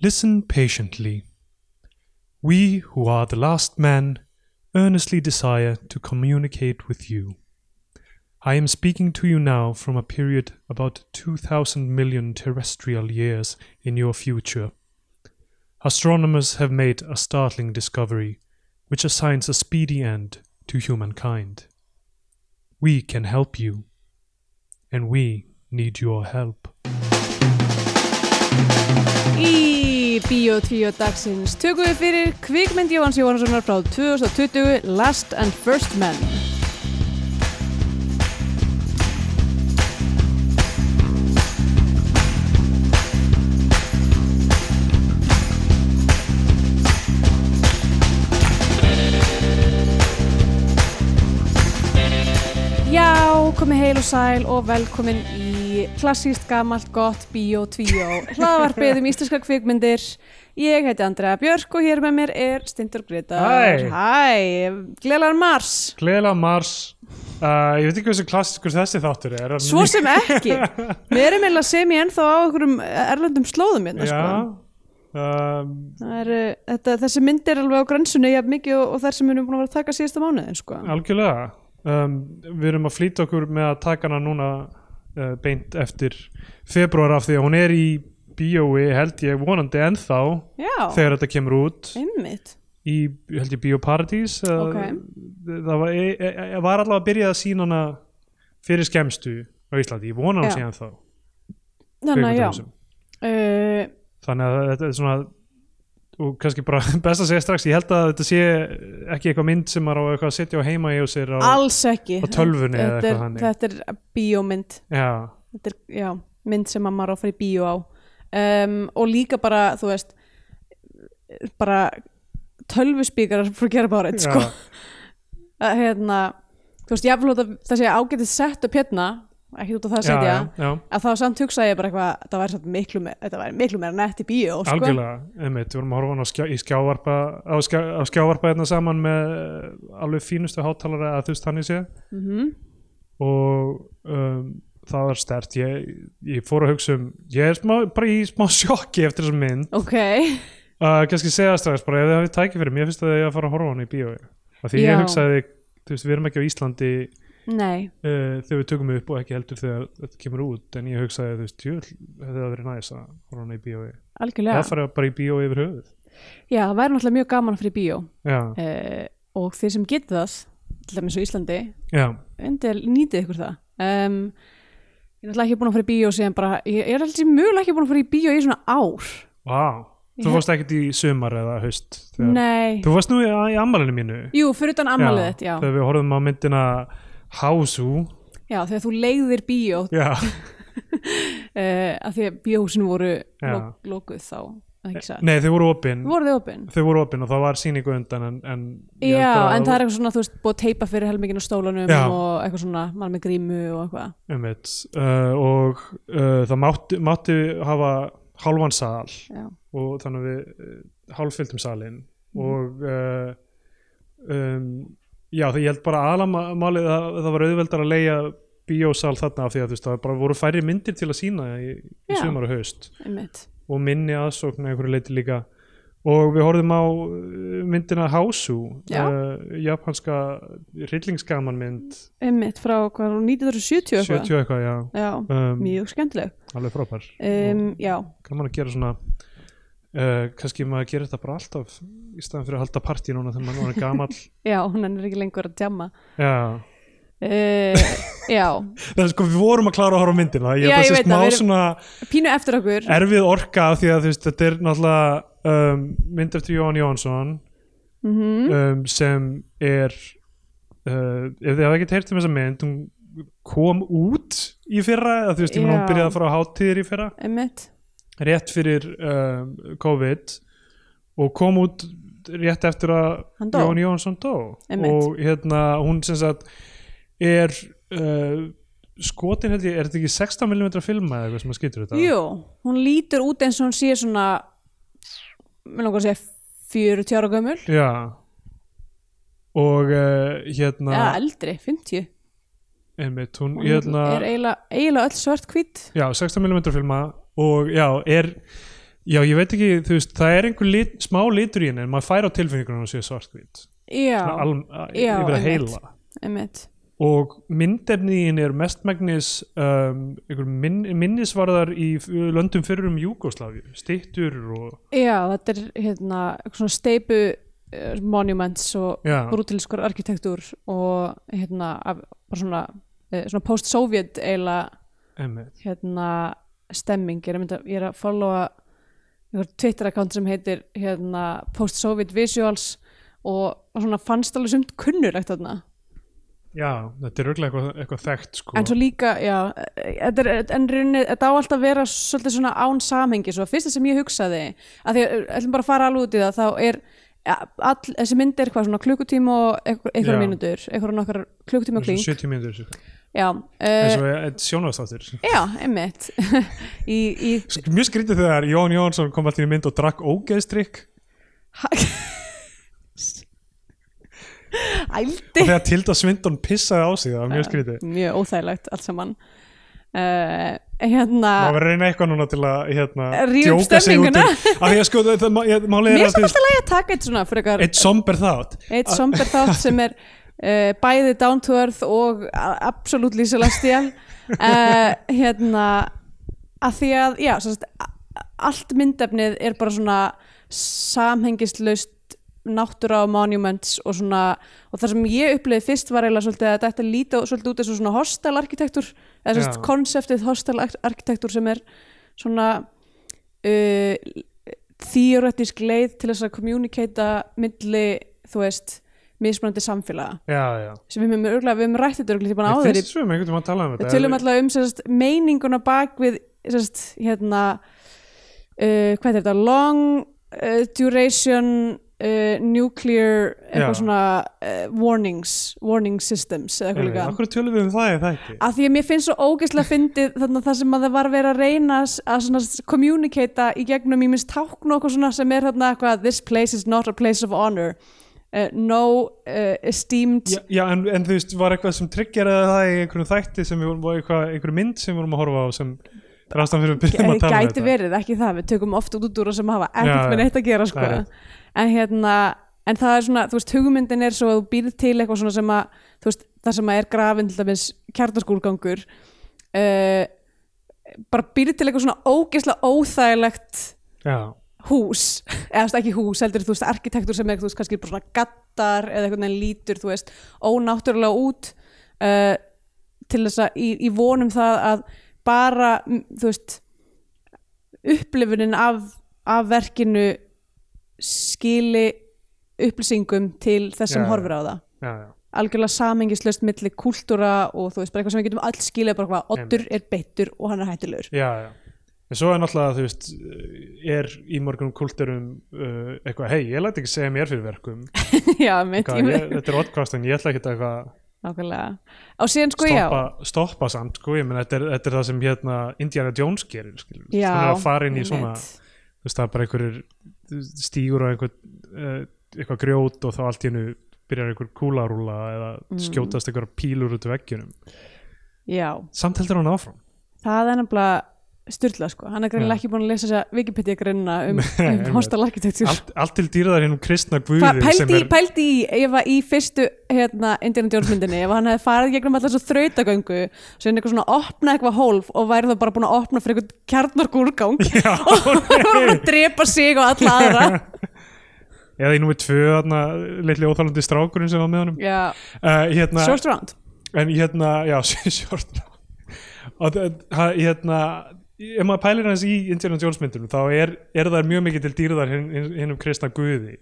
Listen patiently. We who are the last men earnestly desire to communicate with you. I am speaking to you now from a period about 2,000 million terrestrial years in your future. Astronomers have made a startling discovery which assigns a speedy end to humankind. We can help you, and we need your help. 2 dagsins tökum við fyrir kvikmynd Jóhanns Jóhannssonar frá 2020 Last and First Men. Já, komið heil og sæl og velkomin í klassíst gamalt gott Bíó 2 hlaðvarpið um íslenska kvikmyndir. Ég heiti Andrea Björk og hér með mér er Stindur Gretar. Hæ. Hæ, gleðlar mars. Gleðilega Mars. Uh, ég veit ekki hversu klassiskur þessi þáttur er. Svo sem ekki. Við erum eiginlega sem ég ennþá á einhverjum erlendum slóðum hérna, sko. Um, er, uh, þetta, þessi mynd er alveg á grensunni jafn mikið og, og þær sem við erum búin að vera að taka síðasta mánuðin, sko. algjörlega. Um, við erum að flýta okkur með að taka hana núna uh, beint eftir februar af því að hún er í bíói held ég vonandi ennþá Já, þegar þetta kemur út einmitt. í held ég Bíóparadís Ok. það var, e, e, e, var allavega að byrja að sína hana fyrir skemmstu á Íslandi, ég vona hann síðan þá Þannig að já. Uh, þannig að þetta er svona og kannski bara best að segja strax ég held að þetta sé ekki eitthvað mynd sem maður á eitthvað að setja á heima í og sér á, alls ekki. á tölvunni eða Þetta er-. Þetta er bíómynd. já, þetta er já, mynd sem að maður á að fara í bíó á um, og líka bara þú veist bara gera bara já, sko. hérna þú veist, ég að það sé ágætið sett upp hérna ekki út á það að setja. Já, já, að þá samt hugsaði ég bara eitthvað það væri miklu, miklu meira nett í bíó sko. algjörlega einmitt, við vorum að horfa skjá, í skjávarpa á, skjá, á skjávarpa hérna saman með eh, alveg fínustu hátalara að þú veist hann í sé mm og um, það var stert ég, ég fór að hugsa um ég er smá, bara í smá sjokki eftir þessum mynd. Ok, uh, kannski segja strax bara ef þið hafið tækið fyrir mér finnst það að ég að fara að horfa á hana í bíói. Af því Já. ég hugsaði, þú veist, við erum ekki á Íslandi uh, þegar við tökum upp og ekki heldur þegar þetta kemur út en ég hugsaði, þú veist, jöl þetta verið næs að horfa í bíói. Algjörlega, eða fara bara í bíói yfir höfuð. Já, það væri náttúrulega mjög gaman fyrir bíó. Já, uh, og þeir sem getur það til dæmis á Íslandi endil nýtið ykkur það. Um, ég er náttúrulega ekki búin að fara í bíó síðan bara, ég, er alltaf mjögulega ekki búin að fara í bíó í svona ár. Vá. Ég þú fórst ekkert í sumar eða haust nei, þú fórst nú í, í ammalinu mínu. Jú, fyrir utan ammalið þitt já. þegar við horfum á myndina Hásu já, þegar þú leiðir bíó já, af því að bíóhúsinu voru Já. lo lokuð þá, að nei þau voru opinn? þau voru opin og það var sýningu undan en, en Já, að- en það er eitthvað svona, þú veist, búið að teipa fyrir helmingin á stólunum Já. og eitthvað svona, mann með grímu og eitthvað Einmitt, uh, og uh, það mátti, mátti hafa hálfan sal Já, og þannig að við uh, hálffylltum salin Mhm. og um, já það ég held bara aðlamálið að það var auðveldar að leia bíósal þarna af því að þú veist það bara voru færri myndir til að sína í, í sumar og haust. Einmitt. Og minni aðsókn að einhverju leiti líka. Og við horfðum á uh, myndina Hásu Já. uh, japanska rillingsgaman mynd Einmitt frá hvað, 1970 eitthvað? 70 eitthvað, já. Já, um, mjög skemmtileg. alveg frábær. Um, Já, gaman að gera svona uh, kannski maður gerir þetta bara alltaf í staðan fyrir að halda partí núna þegar maður er gamall. Já, hún er ekki lengur að djamma. Já, uh, Já, það er sko við vorum að klára að horfa myndina. Ég held að það sé smá erum- svona pínu eftir okkur. erfið orka af því að veist þetta er náttúrulega um, mynd eftir Jóhann Jóhansson mm um, sem er uh, ef þið hafa ekki heyrt um þessa mynd hún kom út í fyrra eða þú veist, ég meina hún byrjaði að fara á hátíðir í fyrra. Einmitt rétt fyrir um, COVID og kom út rétt eftir að. Jón Jónsson dó. Og hérna hún sem sagt er uh, skotin held ég, er þetta ekki 16mm filma eða eitthvað sem að skýtur þetta? Jú, hún lítur út eins og hún sé svona mér langar að segja 40 ára gömul. Já. Og uh, hérna eða eldri, 50 einmitt, hún hún hérna er eiginlega öll svart hvít já, 16mm filma og já, er Já, ég veit ekki, þú veist, það er einhver lit, smá litur í henni en maður fær á tilfinningunum að sé svartkvít já, Já, einmitt. heila einmitt og myndefni í henni er mestmægnis um, einhver min, minnisvarðar í löndum fyrir um Júgóslavi stittur og Já, þetta er hérna svona steipu uh, monuments og Já. brútilskur arkitektúr og hérna svona, uh, svona post-sovjet einmitt. hérna stemming. Ég er að, mynda, ég er að followa einhver Twitter-account sem heitir hérna post-sovjet visuals og, og svona fannst alveg sumt kunnulegt þarna. Já, þetta er örgulega eitthvað, eitthvað þekkt sko. en svo líka, já þetta, er, en rauninni, þetta á alltaf að vera svolítið svona án samhengi, svo að fyrsta sem ég hugsaði að því að ætlum bara að fara alveg út í það þá er all, þessi mynd er hvað svona klukkutíma og einhver- einhverjar Já. mínútur einhverjar nokkar klukkutíma kling. 70 mínútur. Já, eins uh, og eitt sjónvastáttur já, einmitt. Í, í Mjög skrítið þegar Jón Jónsson kom alltaf í mynd og drakk ógeðstrykk ældi. Og þegar Tilda Svindon pissaði á sig það var mjög skrítið. Mjög óþægilegt allt saman uh, hérna maður reyna eitthvað núna til að hérna, djóka sig út að sko mér er að samt alltaf lægi að taka eitt svona frekar, eitt somber þátt. Eitt somber þátt sem er uh, bæði down to earth og a- absolutely celestial uh, hérna að því að, já, sagt, allt myndefnið er bara svona samhengislaust náttúra og monuments og svona og það sem ég upplifði fyrst var eiginlega svolítið að þetta líta svolítið út eins og svona hostel arkitektur eða sérst konseptið hostel arkitektur sem er svona uh, theoretisk leið til þess að kommunikata milli, þú veist mismunandi samfélaga. Já, já. Sem við höfum örgulega, við höfum rætt þetta örgulega Mér áður um um við þetta tölum alltaf um sérst, meininguna bak við sérst, hérna uh, hvað er þetta? Long uh, duration uh, nuclear svona uh, warnings warning systems eða eitthvað líka. Akkur tölum við um það eða ekki að því að mér finnst svo ógeðslega fyndið þannig að það sem að það var verið að reyna að svona kommunikata í gegnum í minnst tákn og svona sem er þarna eitthvað this place is not a place of honor. Uh, no uh, esteemed Já, já en, en þú veist, var eitthvað sem tryggjaraði það í einhverjum þætti sem við vorum, einhverjum mynd sem við vorum að horfa á sem rastan fyrir við byrjum að tala um gæti verið, ekki það, við tökum oft út úr og sem hafa ekkert með neitt að gera sko. En hérna en það er svona, þú veist, hugmyndin er svo að þú býrð til eitthvað svona sem að þú veist, það sem að er grafin til dæmis kjartaskúrgangur uh, bara býrð til eitthvað svona ógeðslega óþægilegt Já, hús, eða þú veist, ekki hús heldur þú veist, arkitektur sem er, þú veist, kannski bara svona gattar eða eitthvað neginn lítur, þú veist ónáttúrulega út uh, til þess að, í, í vonum það að bara, þú veist upplifunin af, af verkinu skili upplýsingum til þess sem horfir á það. Já, já. Algjörlega samengislaust milli kúltúra og þú veist, bara eitthvað sem við getum öll skilið bara hvað, Oddur er beittur og hann er hættulegur. Já, já. En svo er náttúrulega, þú veist, er í morgunum kulturum uh, eitthvað, hei, ég læti ekki segja mér fyrir verkum. Já, mitt, ég ég, þetta er oddkvast en ég ætla ekki að eitthvað nákvæmlega. Og síðan sko, stoppa, stoppa samt, sko, ég menn þetta er, þetta er það sem hérna Indiana Jones gerir, skilur Já, hann er að fara inn í svona, einmitt. þú veist, það er bara einhverjur stígur og einhver uh, eitthvað grjót og þá allt í hennu byrjar einhver kúlarúla eða Mm. skjótast einhver pílur út af veggjunum. Já, samt heldur hann áfram. Það er nefnilega styrla sko, hann er greinilega Já. ekki búin að lesa þessa Wikipedia greinina um, um hostal arkitektur allt, allt til dýraðar hennum kristna guði sem pældi, er pældi í ef að í fyrstu hérna, Indiana Jones myndinni ef hann hefði farið gegnum alltaf svo þrautagöngu hann eitthvað svona opna eitthvað hólf og væri það bara búin að opna fyrir eitthvað kjarnargúrgang og hann var bara að drepa sig og alla aðra. Eða í númer tvö þarna, litli óþálandi strákurinn sem var með honum. Uh, hérna, short round. En hérna, já, short og það- ha- hérna ef maður pælir hans í Indiana Jones myndunum þá er, er það mjög mikið til dýrðar hinn hin, um kristna guði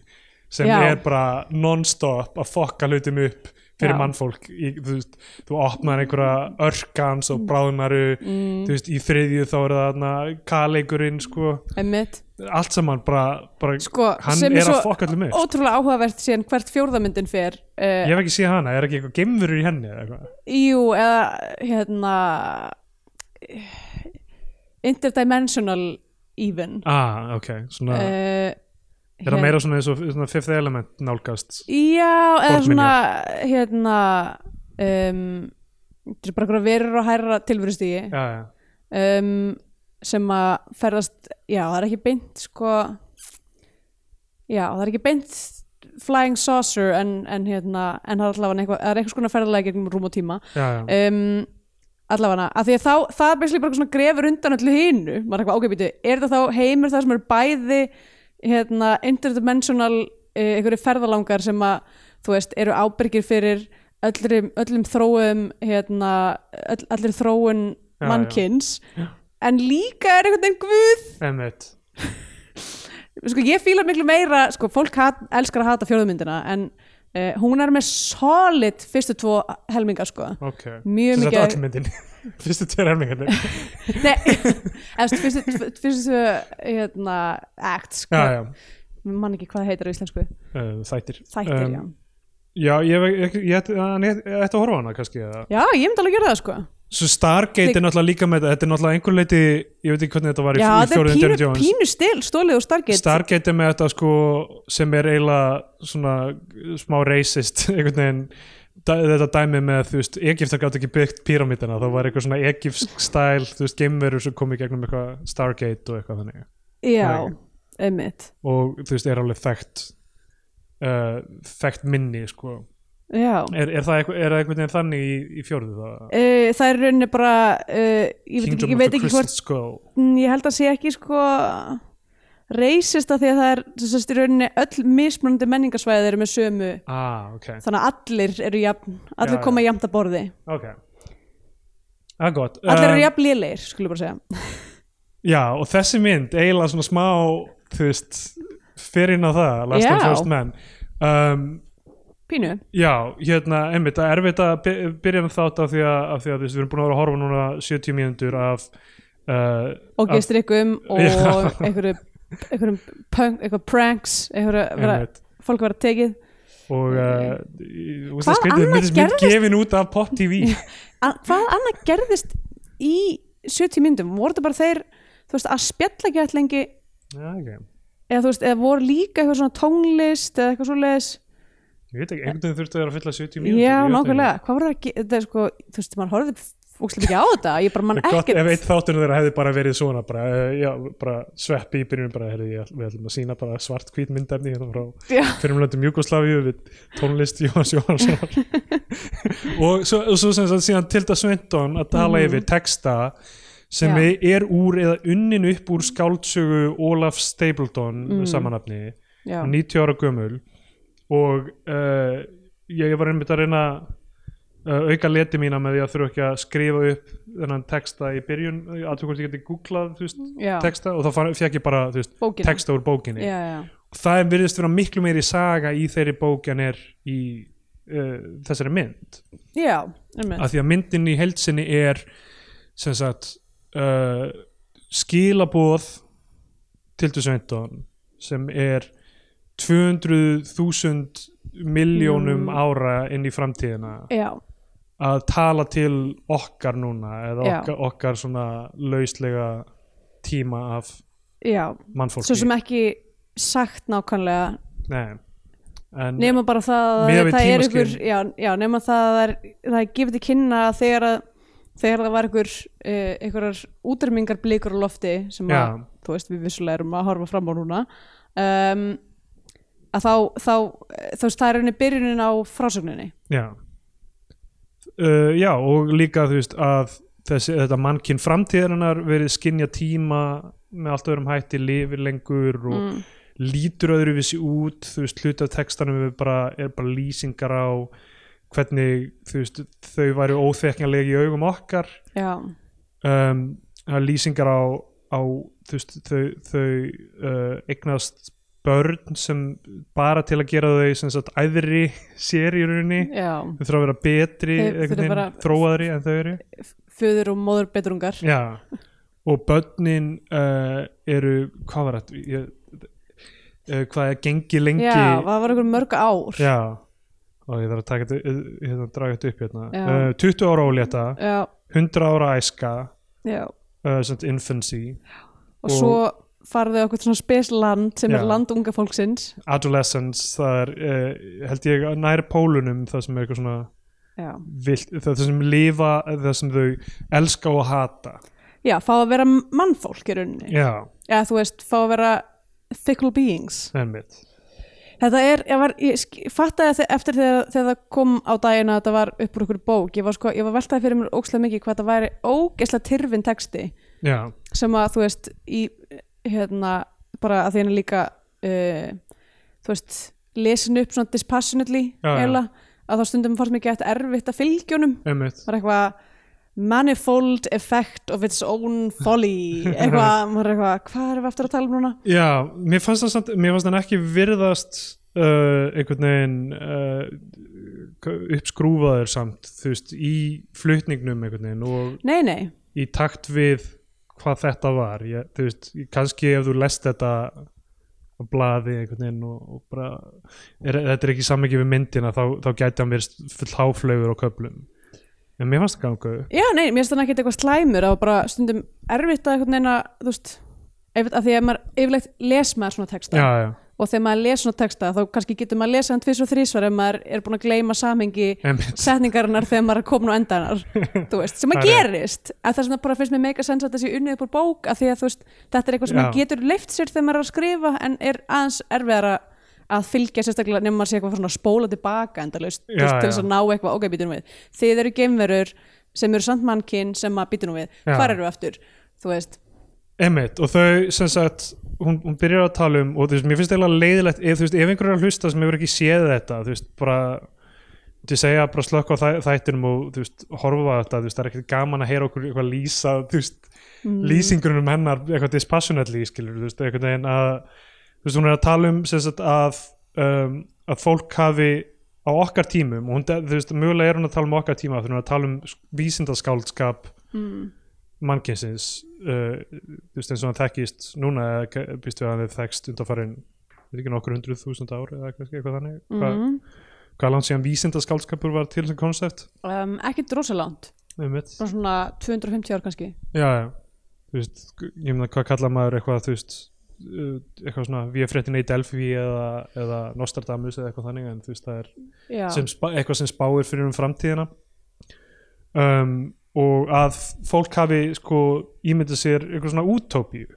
sem Já. er bara non-stop að fokka hlutum upp fyrir Já. mannfólk í, þú, veist, þú opnar einhverja örkans og bráðnaru mm, veist, í þriðju þá er það kaleikurinn sko, allt saman bara, bara sko, hann er, að fokka allum upp. ótrúlega áhugavert síðan hvert fjórðamyndin fer uh, ég hef ekki séð hana, er ekki eitthvað gemurur í henni eða Jú, eða hérna interdimensional even. Ah, ok, svona uh, er það meira svona eins og svona fifth element nálgast Já, eða svona hérna um, þetta er bara einhverja verur og hærra tilverustígi já, já, um, sem að ferðast, já það er ekki beint sko já það er ekki beint flying saucer en, en hérna en það er eitthvað, er eitthvað skona ferðalega gegnum rúm og tíma. Já, já, um, allavega að því að þá, það er bara svona grefur undan öllu hinu. Maður er eitthvað, býtu, er þetta þá heimur það sem eru bæði hérna, interdimensional uh, einhverju ferðalangar sem að, þú veist, eru ábyrgir fyrir öllum, öllum þróum hérna, öll, allir þróun Já, já. mannkins en líka er einhvern veginn guð. Emmitt sko, ég fíla miklu meira, sko, fólk hat, elskar að hata fjóðumyndina en uh, hún er með solid fyrstu tvo helminga, sko. Ok, mjög mikið sagt allmyndin fyrstu tveir helmingarnir. Nei, eftir fyrstu, fyrstu hérna, act sko. já, já, Mér man ekki hvað heitir á íslensku. Uh, þættir. Þættir, Um, já. já, ég, ætti að horfa hana kannski eða Já, ég myndi alveg gera það sko Svo Stargate Þig- er náttúrulega líka með þetta Þetta er náttúrulega einhver leiti, ég veit ekki hvernig þetta var í, Já, í Indiana pínu, Jones. pínu stil, stólið og Stargate. Stargate er með þetta sko sem er eiginlega svona smá racist einhvern veginn. Þetta dæmi með þú veist, Egiptar gátt ekki byggt píramítina, það var eitthvað svona Egipsk stæl, þú veist, geimverur sem kom í gegnum eitthvað Stargate og eitthvað þannig. Já, einmitt. Og þú veist, er alveg þekkt uh, þekkt minni sko er, er það er einhvern veginn þannig í, í fjórðu? Uh, það er rauninni bara uh, ég veit ekki, ég veit ekki hvort Skull Mm, ég held að sé ekki sko reisist að því að það er í rauninni öll mismunandi menningasvæðið eru með sömu. Ah, ok, þannig að allir eru jafn allir Já, koma jafnt að borði. Ok. Gott. Allir eru Um, jafn lélegir, skulum bara segja. Já, og þessi mynd eiginlega svona smá, þú veist fyrir inn á það, Last and First Man um, Pínu. Já, hérna, einmitt, það er erfitt að by- byrja með þátt af því að, af því að við erum búin að vera að horfa núna 70 mínútur af uh, og gestrykkum og Já. einhverju einhverjum punk, eitthvað pranks einhverju, vera, fólk vera tekið. Og uh, Hvað annað gerðist? gefin út af Pop TV A, hvað annað gerðist í 70 myndum, voru þetta bara þeir þú veist, að spjalla ekki alltaf lengi? Já, ok. Eða þú veist, eða voru líka eitthvað svona tónlist eða eitthvað svo leiðis Ég veit ekki, einhvern veginn þurfti að vera að fylla 70 mínútur já, nákvæmlega, hvað voru það að þetta er sko, þú veist, maður horfði fúkslega ekki á þetta, ég bara mann Það er gott ef ekkert eitt þáttunum þeirra hefði bara verið svona bara, uh, já, bara sveppi í byrjunum bara, herri, ég, við ætlum að sína bara svart hvít myndefni hérna frá fyrirmlöndum Jugoslávíu við tónlist Jóhanns Jóhannssonar. Og svo, svo sem sagt síðan Tilda Sveinton að tala Mhm. yfir texta sem Já. er úr eða unnin upp úr skáldsögu Olaf Stapleton Mm. samanafni, já, 90 ára gömul og uh, ég, var einmitt að reyna uh, auka leti mína með því að þurfa ekki að skrifa upp þennan texta í byrjun. Aðtökum hvort ég geti googlað veist, texta og þá fékk ég bara veist, texta úr bókinni. Já, já, og það er virðist vera miklu meiri saga í þeirri bók en er í uh, þessari mynd. Já, einmitt. af því að myndin í heilsinni er sem sagt uh, skilaboð til þú Sveinton sem er 200.000 miljónum Mm. ára inn í framtíðina. Já, að tala til okkar núna eða okkar, okkar svona lauslega tíma af já. mannfólki. Svo sem ekki sagt nákvæmlega. Nei. nema bara það að það er ykkur já, já, nema það að það er, gefið til kynna þegar að þegar það var ykkur uh, einhverjar útrymmingar blikur á lofti sem að, þú veist, við vissulega erum að horfa fram á núna um, að þá, þá þú veist, það er henni byrjunin á frásögninni. Já. Uh, Já og líka þú veist að þessi, þetta mannkinn framtíðarinnar verið skinja tíma með allt öðrum hætti, lifir lengur og mm, lítur öðruvísi út þú veist, hluti af textanum er bara, er bara lýsingar á hvernig veist, þau væru óþekkanlega í augum okkar. Já, um, það er lýsingar á, á veist, þau, þau uh, eignast börn sem bara til að gera þau sem sagt æðri sér í rauninni. Þau þurfa að vera betri veginn, þróaðri en þau eru. föður og móður betrungar. Já. Og börnin uh, eru hvað var þetta? Ég, uh, hvað er gengi lengi? Já, það var einhver mörg ár. Já. Og ég þarf að taka þetta hérna, draga þetta upp hérna. Uh, 20 ára ólétta já, 100 ára æska infancy. Og, Og- svo farðu okkur svona spesland sem Já. er land unga fólksins. Adolescence það er uh, held ég nær pólunum það sem er eitthvað svona já, vilt, það sem lifa það sem þau elska og hata. Já, fá að vera mannfólk í rauninni. Já, eða þú veist, fá að vera fickle beings. Einmitt. Þetta er, ég var, ég þe- eftir þegar, þegar það kom á daginn að þetta var upp úr ykkur bók, ég var sko, ég var veltaði fyrir mér ókslega mikið hvað þetta væri ógesla tyrfin texti. Já, sem að þú veist í hérna bara að því hann er líka uh, þú veist lesin upp svona dispassionately eiginlega, að þá stundum fannst mikið eftir erfitt að fylgjónum var eitthvað manifold effect of its own folly. Eitthvað, maður er eitthvað, hvað erum við eftir að tala um núna? Já, mér fannst það samt, mér fannst hann ekki virðast uh, einhvern veginn uh, uppskrúfaður samt, þú veist, í flutningnum einhvern veginn og Nei, nei, í takt við hvað þetta var, ég, þú veist, kannski ef þú lest þetta á blaði einhvern veginn og, og bara er, þetta er ekki sammikið við myndina þá, þá gæti hann verið full háflögur á köflum. En mér fannst það ganga já, nei, mér finnst þannig ekki eitthvað slæmur að bara stundum erfitt að einhvern veginn að, þú veist að því að maður yfirleitt les maður svona texta. Já, já, og þegar maður les svona texta þá kannski getur maður að lesa hann tvis og þrísvar ef maður er búin að gleyma samhengi setningarinnar þegar maður er komin á endanar veist, sem er- gerist. Að það bara finnst mér mega sens að það sé unnið upp úr bók að því að veist, þetta er eitthvað sem maður getur leift sér þegar maður er að skrifa en er aðeins erfiðara að fylgja sérstaklega nema maður sé eitthvað svona spóla tilbaka veist, til þess að ná eitthvað, ok, býtum við. Þið eru geimverur sem eru samt mannkinn sem að býtum við, Já. hvar eru við aftur? Þú veist, Einmitt, og þau sem sagt hún, hún byrjar að tala um og þú veist, mér finnst eiginlega leiðilegt ef, þú veist, ef einhver er að hlusta sem hefur ekki séð þetta þú veist, bara til segja bara slökk á þæ, þættinum og þú veist, horfa þetta, þú veist, það er ekkert gaman að heyra okkur eitthvað lýsa, þú veist mm, lýsingurinn um hennar, eitthvað dispassionately skilur, þú veist, einhvern veginn að þú veist, hún er að tala um sagt að um, að fólk hafi á okkar tímum, og hún, þú veist, mögulega er hún að tala um okkar tíma, þannig að tala um vísindaskáldskap mm, mannkynsins uh, þú veist eins og hann þekkist núna býst við að hefði þekkst undanfarin veit ekki nokkur hundruð þúsund ári eða eitthvað þannig. Hva, mm, hvað langt síðan vísindaskálskapur var til sem koncept? Um, ekkit rosalant einmitt. Bara svona 250 ár kannski. Já, já, veist ég meina hvað kalla maður eitthvað þú veist uh, eitthvað svona við fréttin í Delphi eða, eða Nostradamus eða eitthvað þannig en þú veist það er sem spa, eitthvað sem spáir fyrir um framtíðina. Um, og að fólk hafi sko ímyndið sér eitthvað svona útópíu.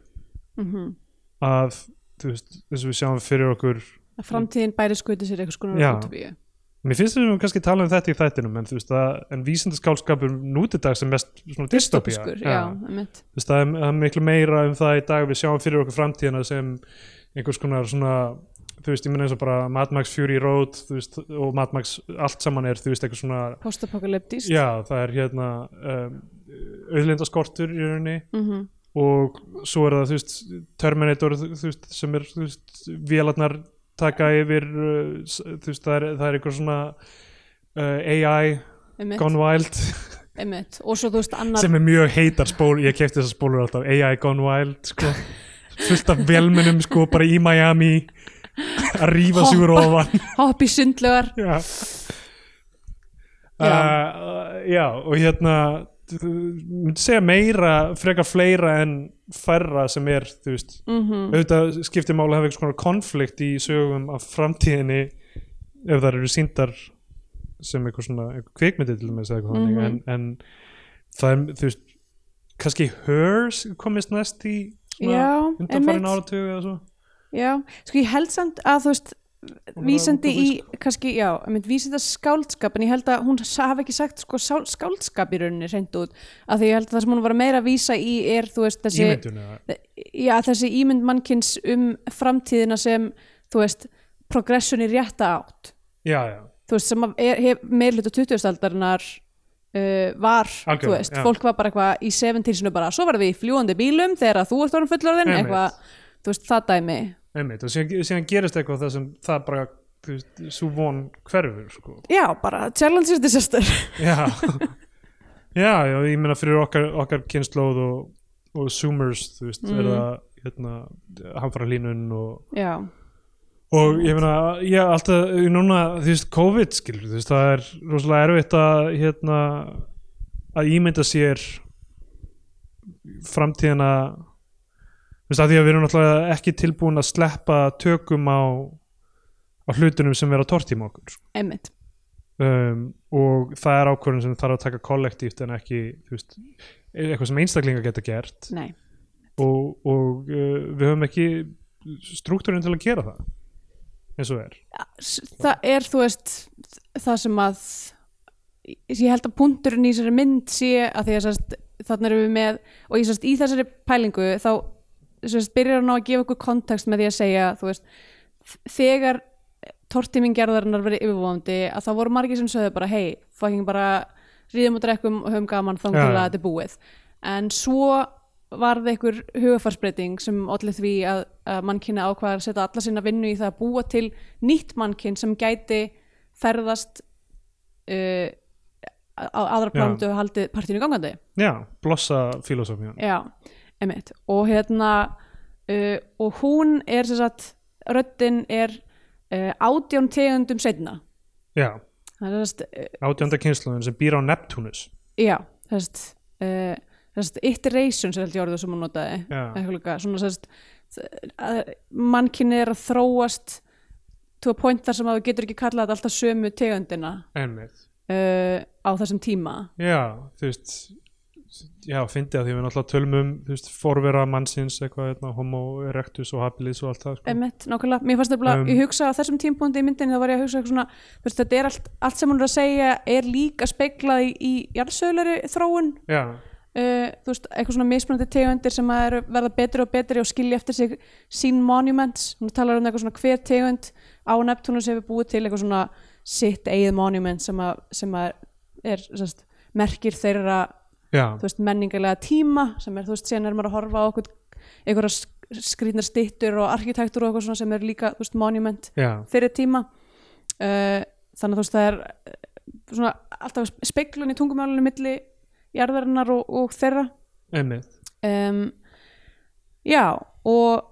Mm að þú veist, þess að við sjáum fyrir okkur að framtíðin bæri skuti sér eitthvað skonar Já. útvíu mér finnst þess að við kannski tala um þetta í þættinum en veist að, en vísindaskálskapur nútidags er mest svona dystopía. Er, það er miklu meira um það í dag. Við sjáum fyrir okkur framtíðina sem einhvers konar svona þú veist, ég minna eins og bara Mad Max Fury Road veist, og Mad Max allt saman er þú veist, eitthvað svona postapokalyptist já, það er hérna um, auðlindaskortur í rauninni mm og svo er það þú veist Terminator þú veist sem er þú veist vélarnar taka yfir uh, þú veist það er, það er eitthvað svona uh, AI einmitt, gone wild. Og svo þú veist annar sem er mjög heitar spól ég kefti þessar spólur alltaf AI gone wild sko. Fullt af velmunum sko bara í Miami að rífa sig úr ofan. hopp í sundlegar já. Já. Uh, já og hérna myndi segja meira frekar fleira en færra sem er þú veist. Mm auðvitað skiptir máli að hafa einhvers konar konflikt í sögum af framtíðinni ef það eru síndar sem eitthvað svona eitthvað kvikmyndi til dæmis Mhm. þannig en, en það er þú veist kannski Hers komist næst í undanfærin áratug eða svo já, sko ég held samt að þú veist vísandi í, kannski, já, vísandi að skáldskap en ég held að hún hafi ekki sagt sko skáldskap í rauninni reynd út að því ég held að það sem hún var meira að vísa í er þú veist þessi ímyndun eða? Já, þessi ímynd mannkins um framtíðina sem, þú veist progression í rétta átt. Já, já, þú veist, sem að er, hef, meirhlutu 20-aldarinnar uh, var, Algjörlega, þú veist, já. fólk var bara eitthvað í 70-sinu bara, svo var við í fljúandi bílum þegar þú ert orðin fullorðin, eitthvað þú veist, það dæmi, einmitt og síðan, síðan gerist eitthvað það sem það bara þú veist, svo von hverfur sko. Já, bara challenge is the sister já. Já, já, ég meina fyrir okkar, okkar kynnslóð og, og zoomers þú veist, er Mm. það hérna, hamfara línun og já, og ég meina, ég alltaf núna, þú veist, COVID skilur þú veist, það er rosalega erfitt að hérna, að ímynda sér framtíðina þú veist, að því að við erum náttúrulega ekki tilbúin að sleppa tökum á á hlutunum sem vera tortíma okkur einmitt. Um, og það er ákvörðun sem þarf að taka kollektíft en ekki veist, eitthvað sem einstaklinga geta gert. Nei, og, og uh, við höfum ekki struktúrin til að gera það eins og er. Það er þú veist það sem að ég held að punkturinn í þessari mynd sé að því að þannig erum við með og ég sérst í þessari pælingu þá sérst, byrjar hann á að gefa okkur kontekst með því að segja veist þegar tortíming gerðarinnar verið yfirvóndi að þá voru margir sem sögðu bara hei, fucking bara ríðum og drekkum og höfum gaman þá til að þetta er búið. En svo varð einhver hugafarsbreyting sem allir því að, að mannkynna ákvaða að setja alla sinna vinnu í það að búa til nýtt mannkyn sem gæti ferðast uh, á aðra Já. plántu og haldið partínu gangandi. Já, blossa filosófíun Já, emitt og hérna uh, og hún er sem sagt röddin er uh, átján tegundum setna að átjönda kynsluðin sem býr á Neptunus já, þess að uh, að iterations er held ég orðið sem hún notaði. Líka, svona að mannkynni er að þróast to a point þar sem að þú getur ekki kallað alltaf sömu tegundina einmitt. uh, á þessum tíma. Já, þú veist já, fyndi að því við náttúrulega tölum um þú veist, forvera mannsins eitthvað, hérna, homo erectus og habilis og allt það sko. Emmett, nákvæmlega, mér fannst þetta Um, ég hugsa á þessum tímpúndi í myndinni þá var ég að hugsa svona, veist, þetta er allt, allt sem hún er að segja er líka speglað í, í jarðsöðlari þróun. Já, uh, þú veist, eitthvað svona mismunandi tegundir sem að verða betri og betri og skilja eftir sig sín monuments, hún talar um eitthvað svona hver tegund á Neptunus hefur búið til eitthvað svona sitt eigið monument sem að, sem að er sest, merkir þeirra veist, menningarlega tíma sem er, þú veist, síðan er maður að horfa á okkur einhverja skrýtnar stittur og arkitektur og eitthvað svona sem er líka, veist, monument já, fyrir tíma. Uh, þannig að þú veist, það er uh, svona alltaf speglun í tungumálunum milli jarðarinnar og, og þeirra. Um, já, og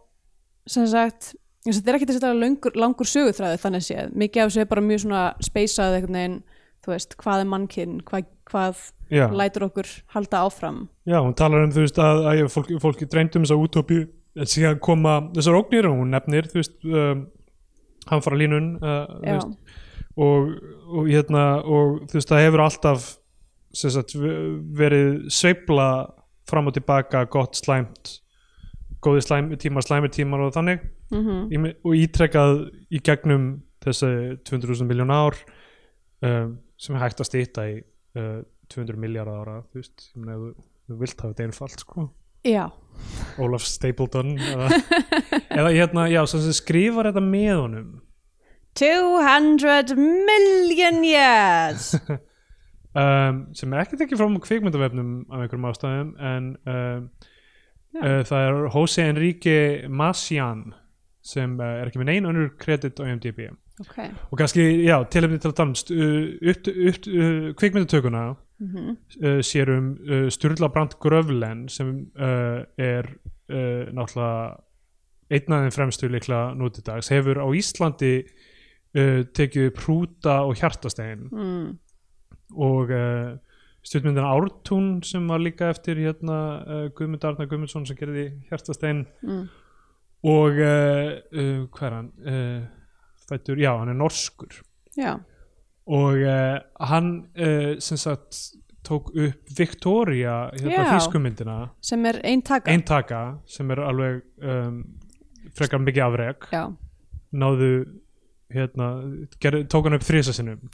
sem sagt þetta er ekki þess að langur, langur söguþræði þannig séð, mikið af þessu er bara mjög svona speysað einhvern veginn, þú veist, hvað er mannkinn, hvað, hvað já, lætur okkur halda áfram. Já, hún talar um þú veist að, að fólk, fólki dreymd um þessa útópi en síðan koma þessar ógnir og hún nefnir þú veist um, hann fara línun uh, og, og hérna og þú veist það hefur alltaf sagt, ve- verið sveifla fram og tilbaka gott slæmt góði slæm, tímar, slæmir tímar og þannig. Mm me- og ítrekkað í gegnum þessi 200.000 miljón ár um, sem er hægt að stýta í uh, 200 miljardar ára þú veist, ég meina, þú, þú vilt hafa þetta einfalt sko, já, Olaf Stapleton eða, eða hérna, já, skrifar þetta með honum. 200 million years. Um, sem er ekki tekið frá kvikmyndavefnum af einhverjum ástæðum en um, uh, það er Jose Enrique Macian sem uh, er ekki með neinn önnur kredit á IMDb ok, og kannski, já, tilefni til að tala um uh, upp, upp, uh, kvikmyndatökuna mm uh, sér um uh, Sturla Brandt Gröflen sem uh, er uh, náttúrulega einn af þeim fremstu líklega nútidags. Hefur á Íslandi tekið upp hrúta og hjartastegin mm. og stjórnmyndin Ártún sem var líka eftir hérna Guðmund Arnar Guðmundsson sem gerði hjartastegin Mm. og hvað er hann fættur, já hann er norskur. Já, og uh, hann uh, sem sagt tók upp Victoria hérna Já. þýskumyndina. Sem er ein taka. Eintaka sem er alveg um, frekar mikið afreg já, náðu hérna, ger, tók hann upp þrísa sinnum.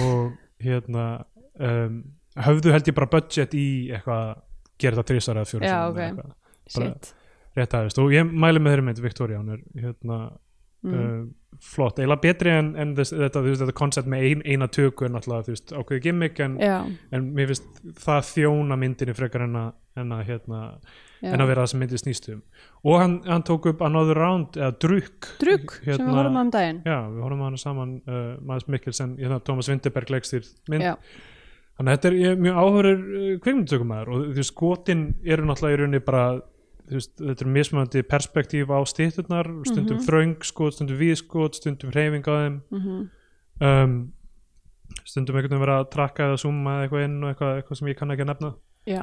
Og hérna um, höfðu held ég bara budget í eitthvað gera þetta þrísar eða aðeins. Og ég mæli með þeirri mynd Victoria hún er hérna mm. uh, flott, eiginlega betri en, en þess, þetta, þú veist, þetta koncept með ein, eina töku er náttúrulega, þú veist, ákveði gimmick en, en mér finnst það þjóna myndinni frekar en að, en að, hérna, en að vera það sem myndi snýst um. Og hann, hann tók upp Another Round eða Drukk. Drugg sem við horfum á um daginn. Já, við horfum á hana saman uh, Mads Mikkelsen, hérna, Thomas Vinterberg leikstýr mynd, já, þannig að þetta er mjög áhörur uh, kvikmyndutökumæður og veist, skotin eru náttúrulega í rauninni bara veist, þetta er mismunandi perspektíf á stýtturnar, stundum Mhm. þröng skot, stundum víðskot, stundum hreyfing á þeim. Mm um, stundum einhvern veginn vera að trakka eða eða eitthvað inn og eitthvað, eitthvað sem ég kann ekki að nefna. Já,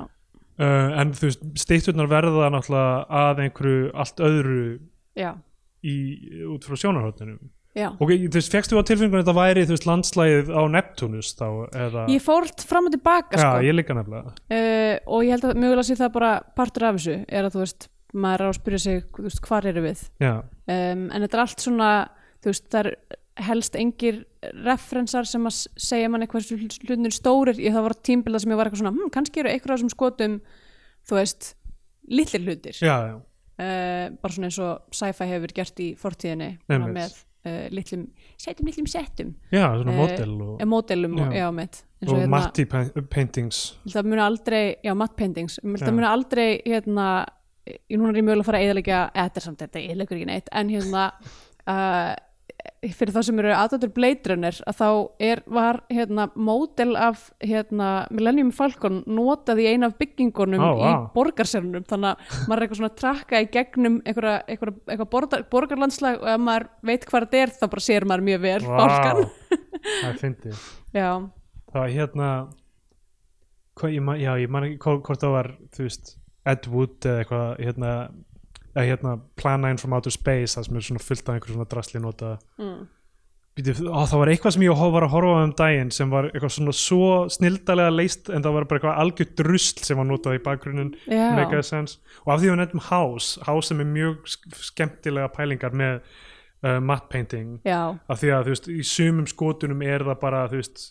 uh, en þú veist, stýtturnar verða náttúrulega að einhverju allt öðru já, í, út frá sjónarhóttunum. Ok, þú veist, fegstu á tilfengunum þetta væri þú veist, landslægið á Neptunus þá, eða, Ég fór fram og tilbaka já, sko. ég líka nefnilega. Uh, og ég held að mögulega sé það bara partur af þessu er að þú veist, maður er að spyrja sig þú veist, hvar eru við? Já, um, en þetta er allt svona þú veist, það er helst engir referensar sem að segja mann eitthvað hlutin stórir, ég það var tímbilda sem ég var eitthvað svona, hm, kannski eru eitthvað þessum skotum þú veist, litlir hlutir. Já, já, uh, bara svona eins og sci-fi hefur gert í fortíðinni með uh, litlum, setjum litlum settum. Já, svona Eh, model og, uh, módelum og, Já. mitt. Eins og, hérna, Matti pa- paintings. Það muni aldrei, já, matte paintings. Ég það muni aldrei, hérna ég núna er ég mögulega að fara að eðalega þetta er samt þetta, eðalegur ekki neitt en hérna uh, fyrir þá sem eru aðdættur Blade Runner að þá er, var hérna módel af hérna Millennium Falcon notað í eina af byggingunum Ó, í vá. borgarsernum þannig að maður er eitthvað svona að trakka í gegnum einhverja, einhverja, eitthvað borgar, borgarlandslag og ef maður veit hvað þetta er þá bara sér maður mjög vel fálkan Vá, það finnst ég já, það var hérna hvað, ég, já, ég man ekki hvort það var þú veist, Ed Wood eða eitthvað hérna, eða hérna Plan 9 from Outer Space það sem er svona fullt af einhver svona drasli nota mm. Það var eitthvað sem ég var að horfa um daginn sem var eitthvað svona svo snildalega leist en það var bara eitthvað algjör drusl sem var notað í megaði sens og af því að við nefnum House House sem er mjög sk- skemmtilega pælingar með uh, matte painting. Af því að þú veist, í sumum skotunum er það bara, þú veist,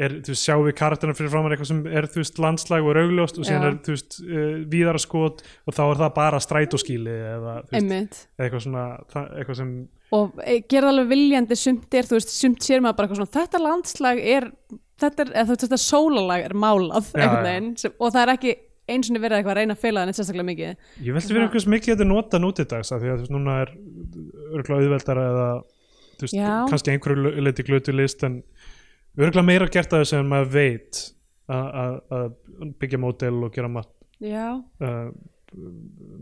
er, þú veist sjáum við karakterina fyrir framann eitthvað sem er þú veist, landslag og er augljóst og síðan Já. er þú veist, uh, víðara skot og þá er það bara strætóskíli eða þú veist, einmitt eitthvað svona það, eitthvað sem, og e, gera það alveg viljandi sumt er, þú veist, sumt sér maður bara eitthvað svona þetta landslag er þetta, er, eða, þú veist, þetta sólalag er málað Já, einhvern já. veginn, sem, og það er ekki eins og verið eitthvað að reyna að feila það neitt sérstaklega mikið ég veldi fyrir einhvers mikið þetta er nota nú til dags af því að þú veist, núna er örgulega auðveldara eða þú veist, Já. kannski einhverju leiti glötu list en örgulega meira gert af þessu en maður veit að- að að byggja módel og gera mat uh,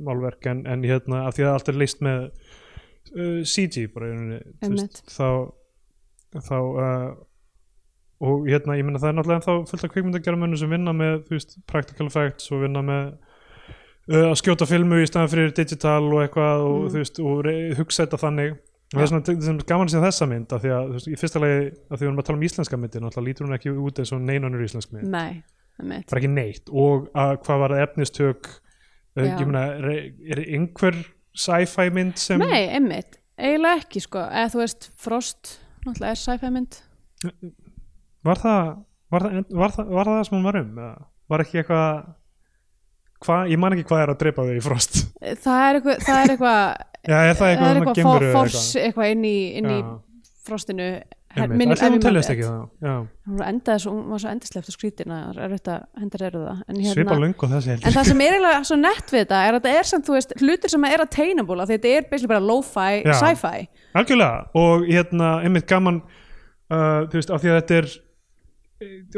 málverk en, en hérna af því að allt er leist með uh, CG bara Einmitt. þá þá uh, og hérna ég meina það er náttúrulega þá fullt af kvikmyndagjara mönnum sem vinna með veist practical effects og vinna með uh, að skjóta filmu í staðan fyrir digital og eitthvað og Mm. þú veist og hugsa þetta þannig og það er svona það sem er gaman að sé þessa mynd af því að veist, í fyrsta lagi að því að við erum að tala um íslenska myndi náttúrulega lítur hún ekki út eins og neinanur íslensk mynd. Nei, einmitt. Bara ekki neitt. Og að hvað var það efnistök uh, ég meina, er, er einhver sci-fi mynd sem nei, einmitt, eiginlega ekki sko. Eða þú veist, Frost náttúrulega er sci-fi mynd. Var það var það, var það, var það sem hún var um eða? var ekki eitthvað hvað, ég man ekki hvað er að drepa þau í frost. Það er það er eitthvað, já, er það eitthvað að eitthvað gemuru for, force eitthvað inn í, inn í frostinu. Minnir- ætli ef hún rétt. ekki það hún endaði svo, hún var svo endislegt og skrítin að það er þetta hendur eru það. En, hérna, þessi en það sem er eiginlega svo nett við þetta er að þetta er samt, þú veist, hlutir sem er attainable af því þetta er basically bara lo-fi, sci-fi. Algjörlega. Og hérna, einmitt gaman uh, þú veist, af því að þetta er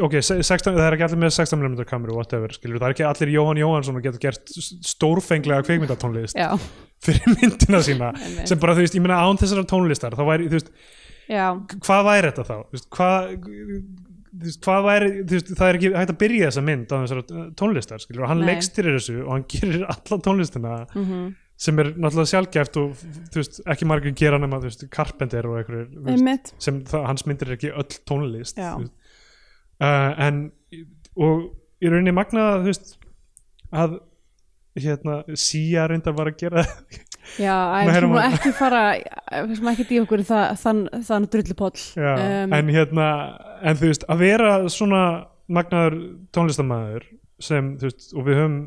ok, se- 16, það er ekki allir með 16 mm kameru, whatever, skilur, það er ekki allir Jóhann Jóhannsson að geta gert stórfenglega kveikmyndatónlist fyrir myndina sína sem bara, þú veist, ég meina án þessara tónlistar þá væri, þú veist, já, hvað væri þetta þá? Þú veist, hvað þú veist, hvað væri, þú veist, það er ekki hægt að byrja þessa mynd á þessara tónlistar, skilur, og hann leikstyrir þessu og hann gerir alla tónlistina mm sem er náttúrulega sjálfgæft og þú veist, ekki margir gera nema, þú veist, Carpenter og einmitt. sem það, hans myndir er ekki öll tónlist uh, en og í rauninni magnaða þú veist að hérna Sia reyndar var að gera já, við- ekki fara við sem ekki dýja okkur það, þann, þann drullupoll Um, en hérna en þú veist, að vera svona magnaður tónlistamæður sem, þú veist, og við höfum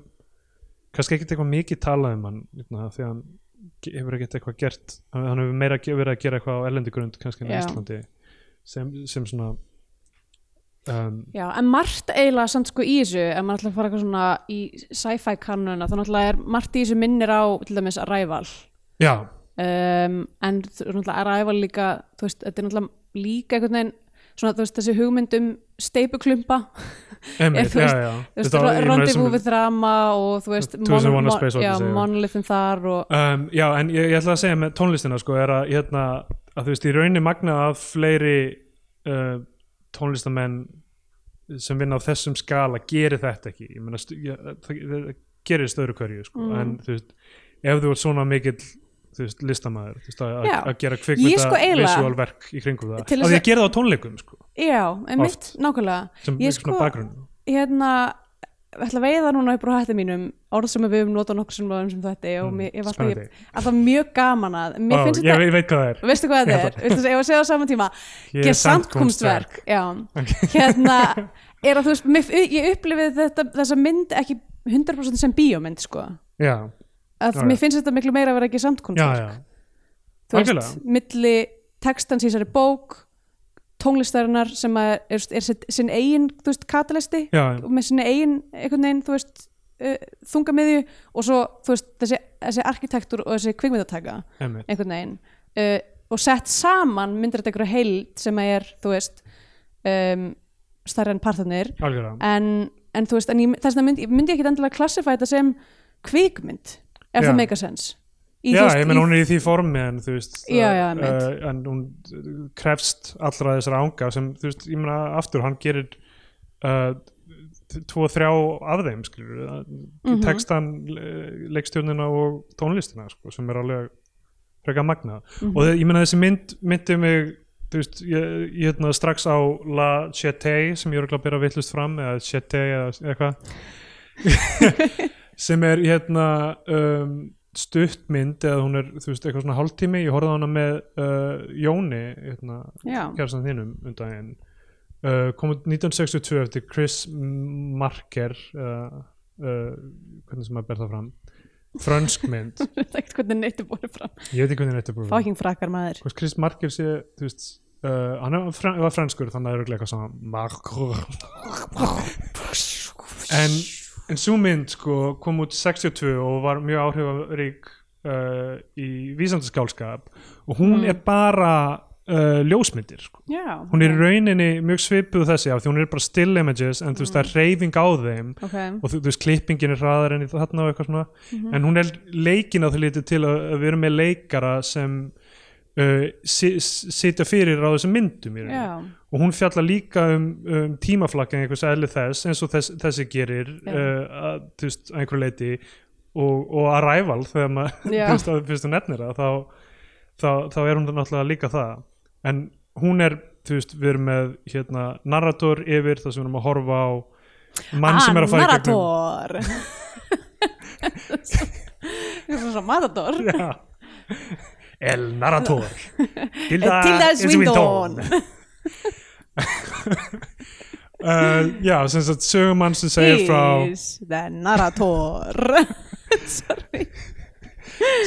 kannski ekkert eitthvað mikið talað um hann hérna, því að hann hefur ekkert eitthvað gert hann hefur meira verið að gera eitthvað á erlendi grund kannski en á Já. Íslandi sem, sem svona um, Já, en margt eiginlega samt sko í þessu ef maður ætla að fara eitthvað svona í sci-fi kannuna þá náttúrulega er margt í þessu minnir á til dæmis Arrival. Já, um, en náttúrulega Arrival líka þú veist, þetta er náttúrulega líka einhvern veginn svona þú veist þessi hugmynd um steipuklumpa þú já, já. þú veist, ég Rendezvous drama og þú veist 2001 A Space já, Odyssey. monolithin þar og um, já, en ég, ég ætla að segja með tónlistina sko, er að, hérna, að þú veist, í rauninni magna að fleiri uh, tónlistamenn sem vinna á þessum skala gerir þetta ekki. Ég, það, gerir stöðru hverju sko, Mm. en þú veist, ef þú ert svona mikill þú veist, listamæður þú veist, að, gera kvikmynda sko visual verk í kringum það. Að því að- gera það á tónleikum sko, já, einmitt, Oft. nákvæmlega. Sem Ég svona sko- bakgrunn. hérna ætla að veiða núna upp úr hætti mínum orð sem við höfum notað nokkur sem lögum sem þetta og Mm, mér, ég var alltaf, mjög gaman að mér finnst ég, þetta, ég veit hvað það er. Veistu hvað þetta er? veistu, ég var að segja á saman tíma er gesandkunstverk já, hérna er að þú veist, mér, ég upplifið þetta, þessa mynd ekki 100% sem bíómynd sko. Já, að Já, mér finnst þetta miklu meira að vera já, gesandkunstverk já, þú veist, milli textans í þessari bók tónlistarinnar sem er, er, er sinn eigin, veist, katalisti já, og með sinni eigin veginn, veist uh, þungamiðju og svo, veist, þessi, þessi arkitektur og þessi kvikmyndataka emmi einhvern veginn uh, og sett saman myndir þetta einhverja heild sem er, um, stærri en partnarnir algjörlega. En, en en ég, þess vegna myndi, myndi ég ekki endilega klassifa þetta sem kvikmynd ef Já. það meika sens Í, já, veist, ég menn hún er í því formi en þú veist Já, já, uh, en hún krefst allra þessara ánga sem þú veist, ég meina aftur, hann gerir uh, tvo, þrjá af þeim skilur, mm Mhm. textan, le- leikstjórnina og tónlistina sko, sem er alveg frekar magna Mhm. og það, ég meina þessi mynd myndi mig þú veist, ég, ég hérna strax á La Chété sem ég er að byrja vittlust fram eða Chété eða eitthvað sem er hérna um, stuttmynd eða hún er þú veist eitthvað svona hálftími ég horfði á hana með uh, Jóni hérna, Já. kjærstan þínum um daginn. Uh, kom út 1962 eftir Chris Marker uh, uh, hvernig sem maður ber það fram. Frönsk mynd. Ég veit ekkert hvernig neitt er búið fram. Ég veit ekki hvernig þetta er búið fucking frakkar maður. Hvort Chris Marker sé, þú veist uh, hann var franskur þannig að það eru eitthvað svona Marker. En, en svo mynd sko kom út 62 og var mjög áhrifarík uh, í vísandaskálskap og hún Mm. er bara uh, ljósmyndir sko. já, hún er í ok. rauninni mjög svipuð þessi af því hún er bara still images en þú veist það er reyfing á þeim ok, og þú, þú veist klippingin er hraðar enn í þarna og eitthvað svona Mhm. en hún er leikin á því litið til að, að við erum með leikara sem uh, si, sitja fyrir á þessum myndum og hún fjallar líka um, um tímaflakking einhvers eðli þess eins og þess, þessi gerir uh, að, veist, að einhverju leiti og, og arrival þegar maður að fyrst þú nefnir það þá, þá, þá er hún náttúrulega líka það. En hún er, veist, við erum með hérna, narrator yfir þar sem við erum að horfa á mann sem er að fara í gegnum Narrator. Matador Já. El narrator Tilda, Tilda Swinton uh, Já, sem sagt sögumann sem segir frá the narrator Sorry